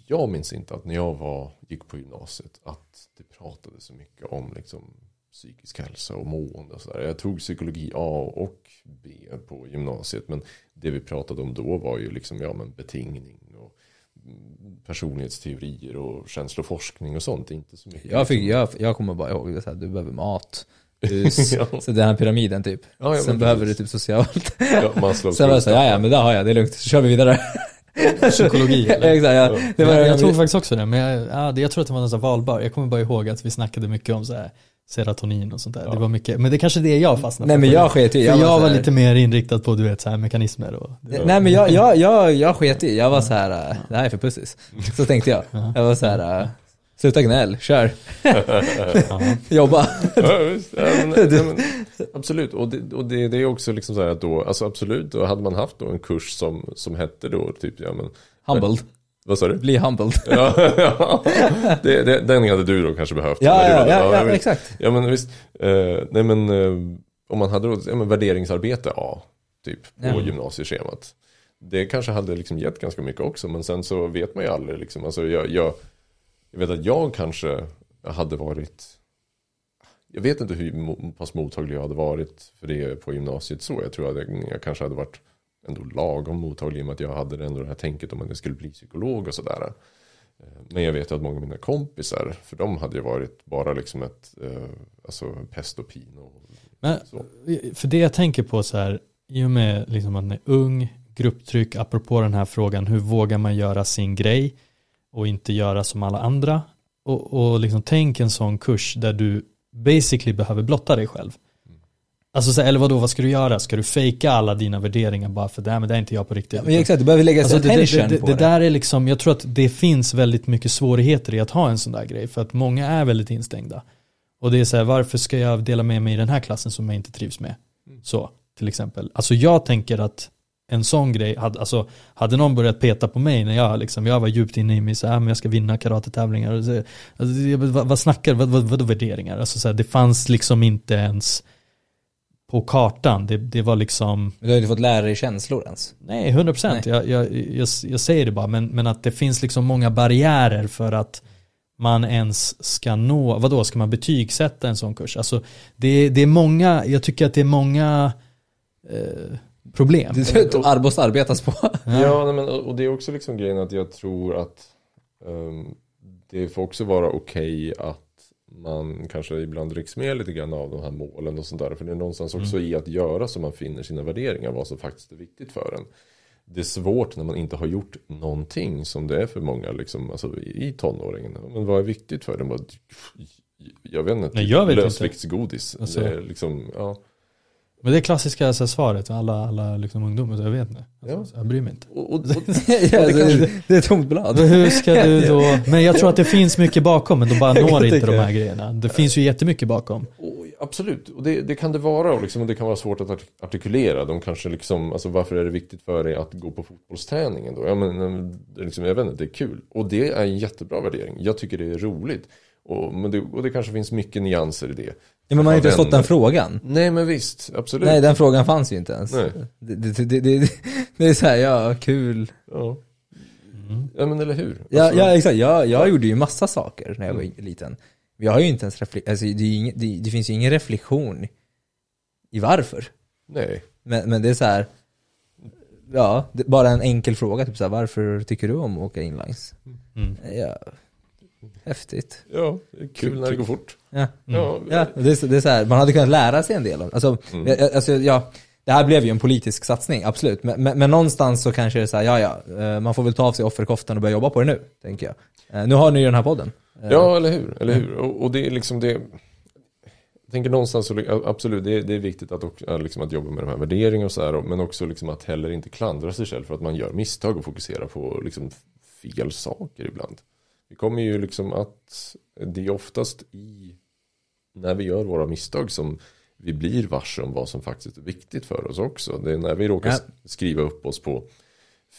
jag minns inte att när jag var, gick på gymnasiet att det pratade så mycket om liksom, psykisk hälsa och mående och sådär. Jag tog psykologi A och B på gymnasiet men det vi pratade om då var ju liksom, ja men betingning personlighetsteorier och känsloforskning och sånt. Inte så mycket. Jag, fick, jag, jag kommer bara ihåg att du behöver mat, hus, Ja. så den här pyramiden typ. Ja, ja, Sen behöver du typ socialt. Ja, Sen var det så, ja ja men det har jag, det är lugnt, så kör vi vidare. Psykologi eller? Exakt, ja. Det var, jag, jag tror faktiskt också det, men jag, ja, det, jag tror att det var nästan valbar. Jag kommer bara ihåg att vi snackade mycket om så här serotonin och sånt där. Det var mycket, men det är kanske det jag fastnade Nej för. men jag sket i, För jag, så var här- lite mer inriktad på du vet så här mekanismer och Nej men jag, jag, jag, jag sket i, jag var så här, äh, det här är för pussis. Så tänkte jag. Jag var så här, äh, sluta gnäll, kör. Jobba. Ja. Ja, men, ja, men, absolut, och, det, och det, det är också liksom så här att då, alltså absolut, då hade man haft då en kurs som, som hette då typ, ja men, Humbled. Vad sa du? Bli humbled. Ja, ja. Det, det, den hade du då kanske behövt. Ja, ja, ja, ja, exakt. Ja men visst, eh, nej men eh, om man hade då, ja, men värderingsarbete A, typ, på Ja. gymnasieschemat. Det kanske hade liksom gett ganska mycket också, men sen så vet man ju aldrig liksom, alltså jag, jag, jag vet att jag kanske hade varit, jag vet inte hur pass mottaglig jag hade varit för det på gymnasiet så, jag tror att jag, jag kanske hade varit ändå lagom mottaglig i och med att jag hade ändå det här tänket om att jag skulle bli psykolog och sådär. Eh, Men jag vet att många av mina kompisar, för de hade ju varit bara liksom ett, eh, alltså pest och pin och Men, så. för det jag tänker på så här, i och med liksom att man är ung, grupptryck, apropå den här frågan, hur vågar man göra sin grej och inte göra som alla andra? Och, och liksom tänk en sån kurs där du basically behöver blotta dig själv. Alltså så, eller vadå, vad ska du göra? Ska du fejka alla dina värderingar bara för det här, men det är inte jag på riktigt. Ja, men exakt, du behöver lägga Alltså det, det, attention det, på det det. där är liksom, jag tror att det finns väldigt mycket svårigheter i att ha en sån där grej. För att många är väldigt instängda. Och det är så här, varför ska jag dela med mig i den här klassen som jag inte trivs med? Så, till exempel. Alltså jag tänker att en sån grej, hade, alltså, hade någon börjat peta på mig när jag, liksom, jag var djupt inne i mig, så här, men jag ska vinna karatetävlingar. Alltså, vad, vad snackar vad, vad, vadå värderingar? Alltså, så här, det fanns liksom inte ens på kartan. Det, det var liksom, Men du har ju inte fått lära dig känslor ens. Nej, 100 procent. Jag, jag, jag, jag säger det bara, men, men att det finns liksom många barriärer för att man ens ska nå, vadå, ska man betygsätta en sån kurs? Alltså, det, det är många, jag tycker att det är många eh, problem. Det ar- måste arbetas på. Ja, nej, men, och det är också liksom grejen att jag tror att ehm, det får också vara okej att man kanske ibland rycks med lite grann av de här målen och sånt där. För det är någonstans också i att göra så man finner sina värderingar, vad som faktiskt är viktigt för en. Det är svårt när man inte har gjort någonting som det är för många liksom, alltså, i tonåringen. Men vad är viktigt för dem? Jag vet inte, Nej, jag vet inte. lösviktsgodis. Alltså- Det är liksom, ja. Men det är klassiska så här, svaret, alla, alla liksom, ungdomar, så jag vet inte. Alltså, Ja. så jag bryr mig inte. Och, och, och, ja, det, det är tomt blad. Men hur ska du då, men jag tror att det finns mycket bakom, men de bara Jag kan når inte de här det. grejerna. Det finns ju jättemycket bakom. Och, absolut, och det, det kan det vara och, liksom, och det kan vara svårt att art- artikulera. De kanske liksom, alltså varför är det viktigt för dig att gå på fotbollsträningen då? Ja men eh, det liksom, jag vet inte, det är kul. Och det är en jättebra värdering. Jag tycker det är roligt. Och, men det, och det kanske finns mycket nyanser i det. Ja, men man har inte ens fått den frågan. Nej men visst, absolut. Nej, den frågan fanns ju inte ens. Nej. Det, det, det, det, det är så här, ja, kul. Ja. ja men eller hur? Ja, Alltså, ja exakt, jag, jag gjorde ju massa saker när jag var liten. Jag har ju inte ens reflektion, alltså, det, ju det, det finns ju ingen reflektion i varför. Nej. Men, men det är så här. ja, det, bara en enkel fråga, typ så här, varför tycker du om att åka inlines? Mm. Ja, häftigt. Ja, kul när det går fort. Ja. Ja, Ja, det är, så- det är så här, man hade kunnat lära sig en del av alltså, Mm. alltså, ja, det här blev ju en politisk satsning, absolut. Men, men, men någonstans så kanske det är så här, ja ja, eh, man får väl ta av sig offerkoftan och börja jobba på det nu, tänker jag. Eh, Nu har ni ju den här podden. Eh, Ja, eller hur? Eller hur? Och, och det är liksom det. Jag tänker någonstans, så, absolut, det är, det är viktigt att, också, liksom, att jobba med de här värderingarna och så här. Men också liksom att heller inte klandra sig själv för att man gör misstag och fokuserar på liksom, fel saker ibland. Vi kommer ju liksom att det är oftast i när vi gör våra misstag som vi blir varse om vad som faktiskt är viktigt för oss också. Det är när vi råkar Ja. skriva upp oss på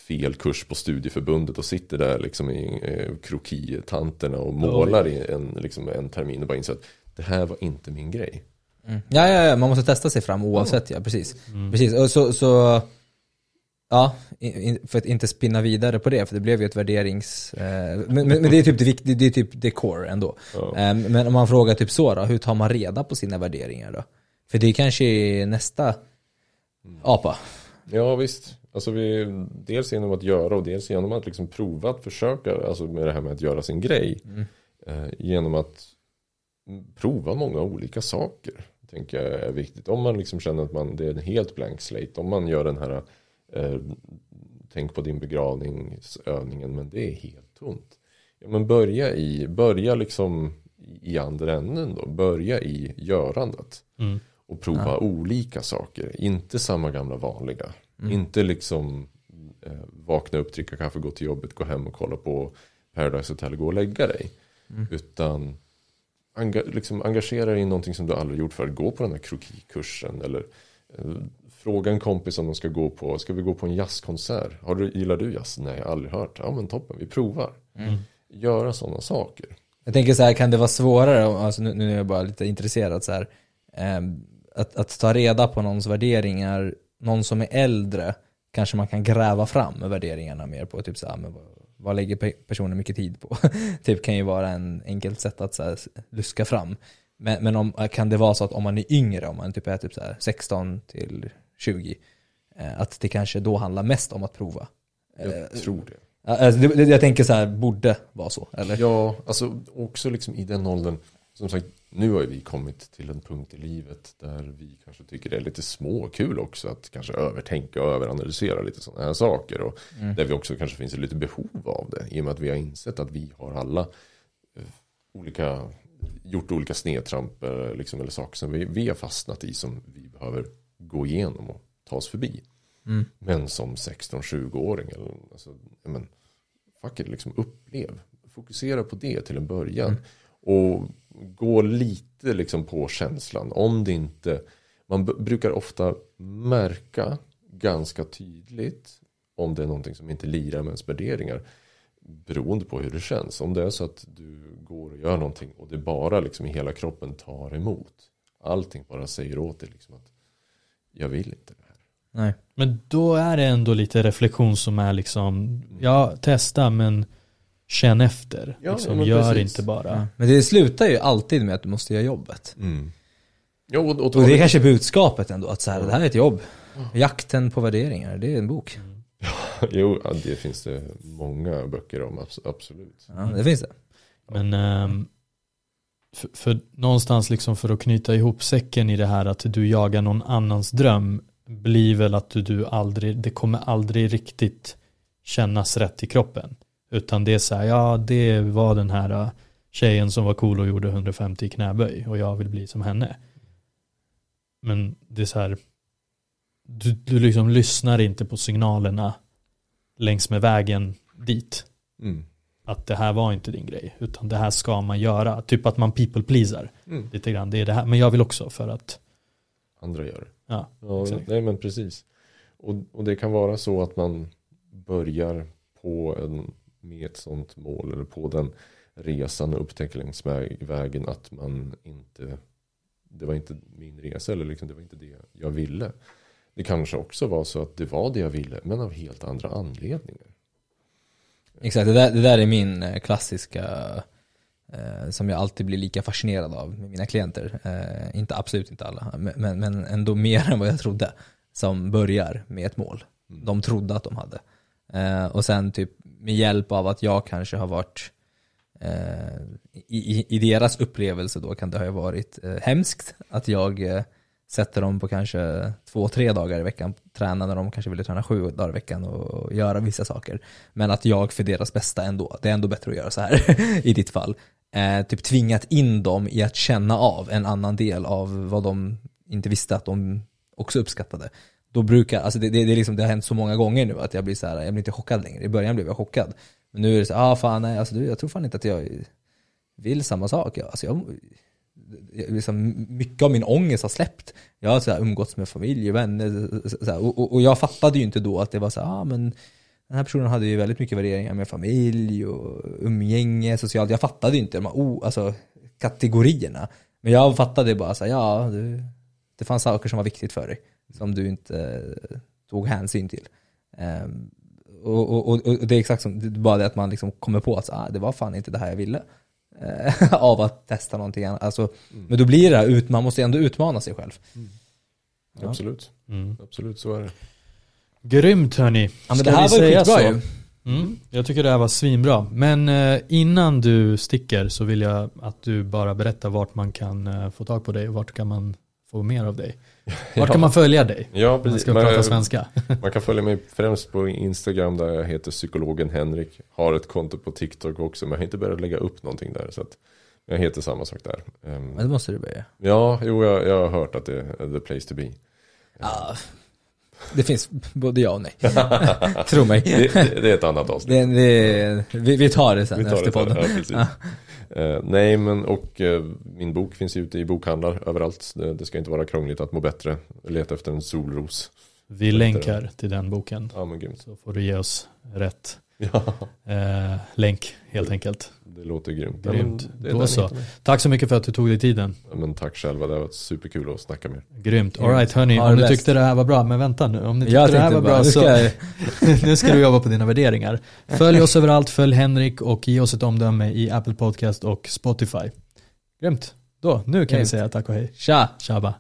fel kurs på studieförbundet och sitter där liksom i eh, krokitanterna och målar i en, liksom en termin och bara inser att det här var inte min grej. Mm. Ja, ja, ja, man måste testa sig fram oavsett ja, precis. precis. Och så, så ja, för att inte spinna vidare på det, för det blev ju ett värderings... Eh, men, men, det är typ det, vikt- det, är typ det core ändå. Eh, men om man frågar typ så då, hur tar man reda på sina värderingar då? För det är kanske är nästa apa. Ja visst, alltså vi, dels genom att göra och dels genom att liksom prova att försöka, alltså med det här med att göra sin grej. Eh, genom att prova många olika saker. Tänker jag är viktigt. Om man liksom känner att man, det är en helt blank slate. Om man gör den här Tänk på din begravningsövningen men det är helt tomt. Ja, men börja i, börja liksom i andra änden då. Börja i görandet. Mm. Och prova olika saker. Inte samma gamla vanliga. Inte liksom eh, vakna upp, dricka kaffe, gå till jobbet, gå hem och kolla på Paradise Hotel och gå och lägga dig. Utan enga, liksom engagera dig i någonting som du aldrig gjort förut. Gå på den här krokikursen eller eh, fråga en kompis om de ska gå på, ska vi gå på en jazzkonsert? Har du, gillar du jazz? Nej, jag har aldrig hört. Ja men toppen, vi provar. Göra sådana saker. Jag tänker så här, kan det vara svårare, alltså nu, nu är jag bara lite intresserad så här, ehm, att, att ta reda på någons värderingar, någon som är äldre, kanske man kan gräva fram värderingarna mer på, typ så här, men vad, vad lägger pe- personen mycket tid på? typ kan ju vara en enkelt sätt att så här, luska fram. Men, men om, kan det vara så att om man är yngre, om man typ är typ så här 16 till 20, eh, att det kanske då handlar mest om att prova? Jag Eh, tror det. Ja, Alltså, jag tänker så här, borde vara så, eller? Ja, alltså också liksom i den åldern. Som sagt, nu har vi kommit till en punkt i livet där vi kanske tycker det är lite småkul också att kanske övertänka och överanalysera lite sådana här saker. Och där vi också kanske finns lite behov av det. I och med att vi har insett att vi har alla eh, olika, gjort olika snedtramp eh, liksom, eller saker som vi, vi har fastnat i som vi behöver gå igenom och ta oss förbi. Men som 16-20-åring, eller, alltså, men, fuck it, liksom upplev. Fokusera på det till en början. Och gå lite liksom på känslan. Om det inte, man brukar ofta märka ganska tydligt om det är någonting som inte lirar med ens värderingar. Beroende på hur det känns. Om det är så att du går och gör någonting och det bara liksom i hela kroppen tar emot. Allting bara säger åt dig liksom att jag vill inte det här. Nej. Men då är det ändå lite reflektion som är liksom, ja testa men känn efter. Ja, liksom, gör precis. inte bara. Ja. Men det slutar ju alltid med att du måste göra jobbet. Ja, och, och, Och det är kanske budskapet ändå, att så här, det här är ett jobb. Jakten på värderingar, det är en bok. Jo, ja, det finns det många böcker om, abs- absolut. Ja, det finns det. Men ehm, för, för någonstans liksom för att knyta ihop säcken i det här att du jagar någon annans dröm blir väl att du, du aldrig, det kommer aldrig riktigt kännas rätt i kroppen. Utan det är så här, ja det var den här äh, tjejen som var cool och gjorde 150 knäböj och jag vill bli som henne. Men det är så här, du, du liksom lyssnar inte på signalerna längs med vägen dit Mm att det här var inte din grej, utan det här ska man göra. Typ att man people pleasar Mm. lite grann. Det är det här, men jag vill också för att, Andra gör det. ja, Ja, nej men precis. Och, och det kan vara så att man börjar på en, med ett sånt mål eller på den resan och upptäcker längs väg- vägen att man inte, det var inte min resa eller liksom, det var inte det jag ville. Det kanske också var så att det var det jag ville, men av helt andra anledningar. Exakt, det där, det där är min eh, klassiska, eh, som jag alltid blir lika fascinerad av med mina klienter. Eh, inte absolut inte alla, men, men, ändå mer än vad jag trodde. Som börjar med ett mål. De trodde att de hade. Eh, och sen typ med hjälp av att jag kanske har varit eh, i, i, I deras upplevelse då kan det ha varit eh, hemskt att jag eh, sätter dem på kanske två, tre dagar i veckan, träna när de kanske ville träna sju dagar i veckan och göra vissa saker. Men att jag för deras bästa ändå, det är ändå bättre att göra så här i ditt fall. Eh, typ tvingat in dem i att känna av en annan del av vad de inte visste att de också uppskattade. Då brukar, alltså det, det, det, liksom, det har hänt så många gånger nu att jag blir så här, jag blir inte chockad längre. I början blev jag chockad. Men nu är det så ah fan nej, alltså, du, jag tror fan inte att jag vill samma sak. Alltså, jag liksom, mycket av min ångest har släppt. Jag har så här, umgåtts med familj och vänner så här, och, och, jag fattade ju inte då att det var så här, ah, men den här personen hade ju väldigt mycket värderingar med familj och umgänge, socialt. Jag fattade ju inte de här oh, alltså, kategorierna. Men jag fattade bara så här, ja, det, det fanns saker som var viktigt för dig som du inte eh, tog hänsyn till. Um, och, och, och, och, det är exakt som, det är bara det att man liksom kommer på att ah, det var fan inte det här jag ville. Av att testa någonting annat. Alltså, mm. Men då blir det här, man måste ändå utmana sig själv. Mm. Ja. Absolut. Mm. Absolut, så är det. Grymt hörni. Ja, men det här var ju skitbra ju. Mm, jag tycker det här var svinbra. Men eh, innan du sticker så vill jag att du bara berättar vart man kan eh, få tag på dig och vart kan man få mer av dig. Vart kan man följa dig? Ja, precis. Man ska man, prata svenska. man kan följa mig främst på Instagram där jag heter psykologen Henrik. Har ett konto på TikTok också men jag har inte börjat lägga upp någonting där. Så att jag heter samma sak där. Ehm, men det måste du börja. Ja, jo jag, jag har hört att det är the place to be. Ja, det finns både ja och nej. Tro mig. Det, det, det, är ett annat avsnitt. Det, vi, vi tar det sen tar efter podden. Ja, uh, nej men och uh, min bok finns ute i bokhandlar överallt. Det, det, ska inte vara krångligt att må bättre. Leta efter en solros. Vi länkar till den boken. Ja, Så får du ge oss rätt ja. uh, länk helt enkelt. Det låter grymt. grymt. Ja, Då så. Tack så mycket för att du tog dig tiden. Ja, men tack själva, det har varit superkul att snacka med er. Grymt. Alright hörni, om du tyckte det här var bra, men vänta nu. Om ni tyckte det här var bra så nu ska du jobba på dina värderingar. Följ oss överallt, följ Henrik och ge oss ett omdöme i Apple Podcast och Spotify. Grymt. Då, nu kan Grymt. vi säga tack och hej. Tja! Tjaba.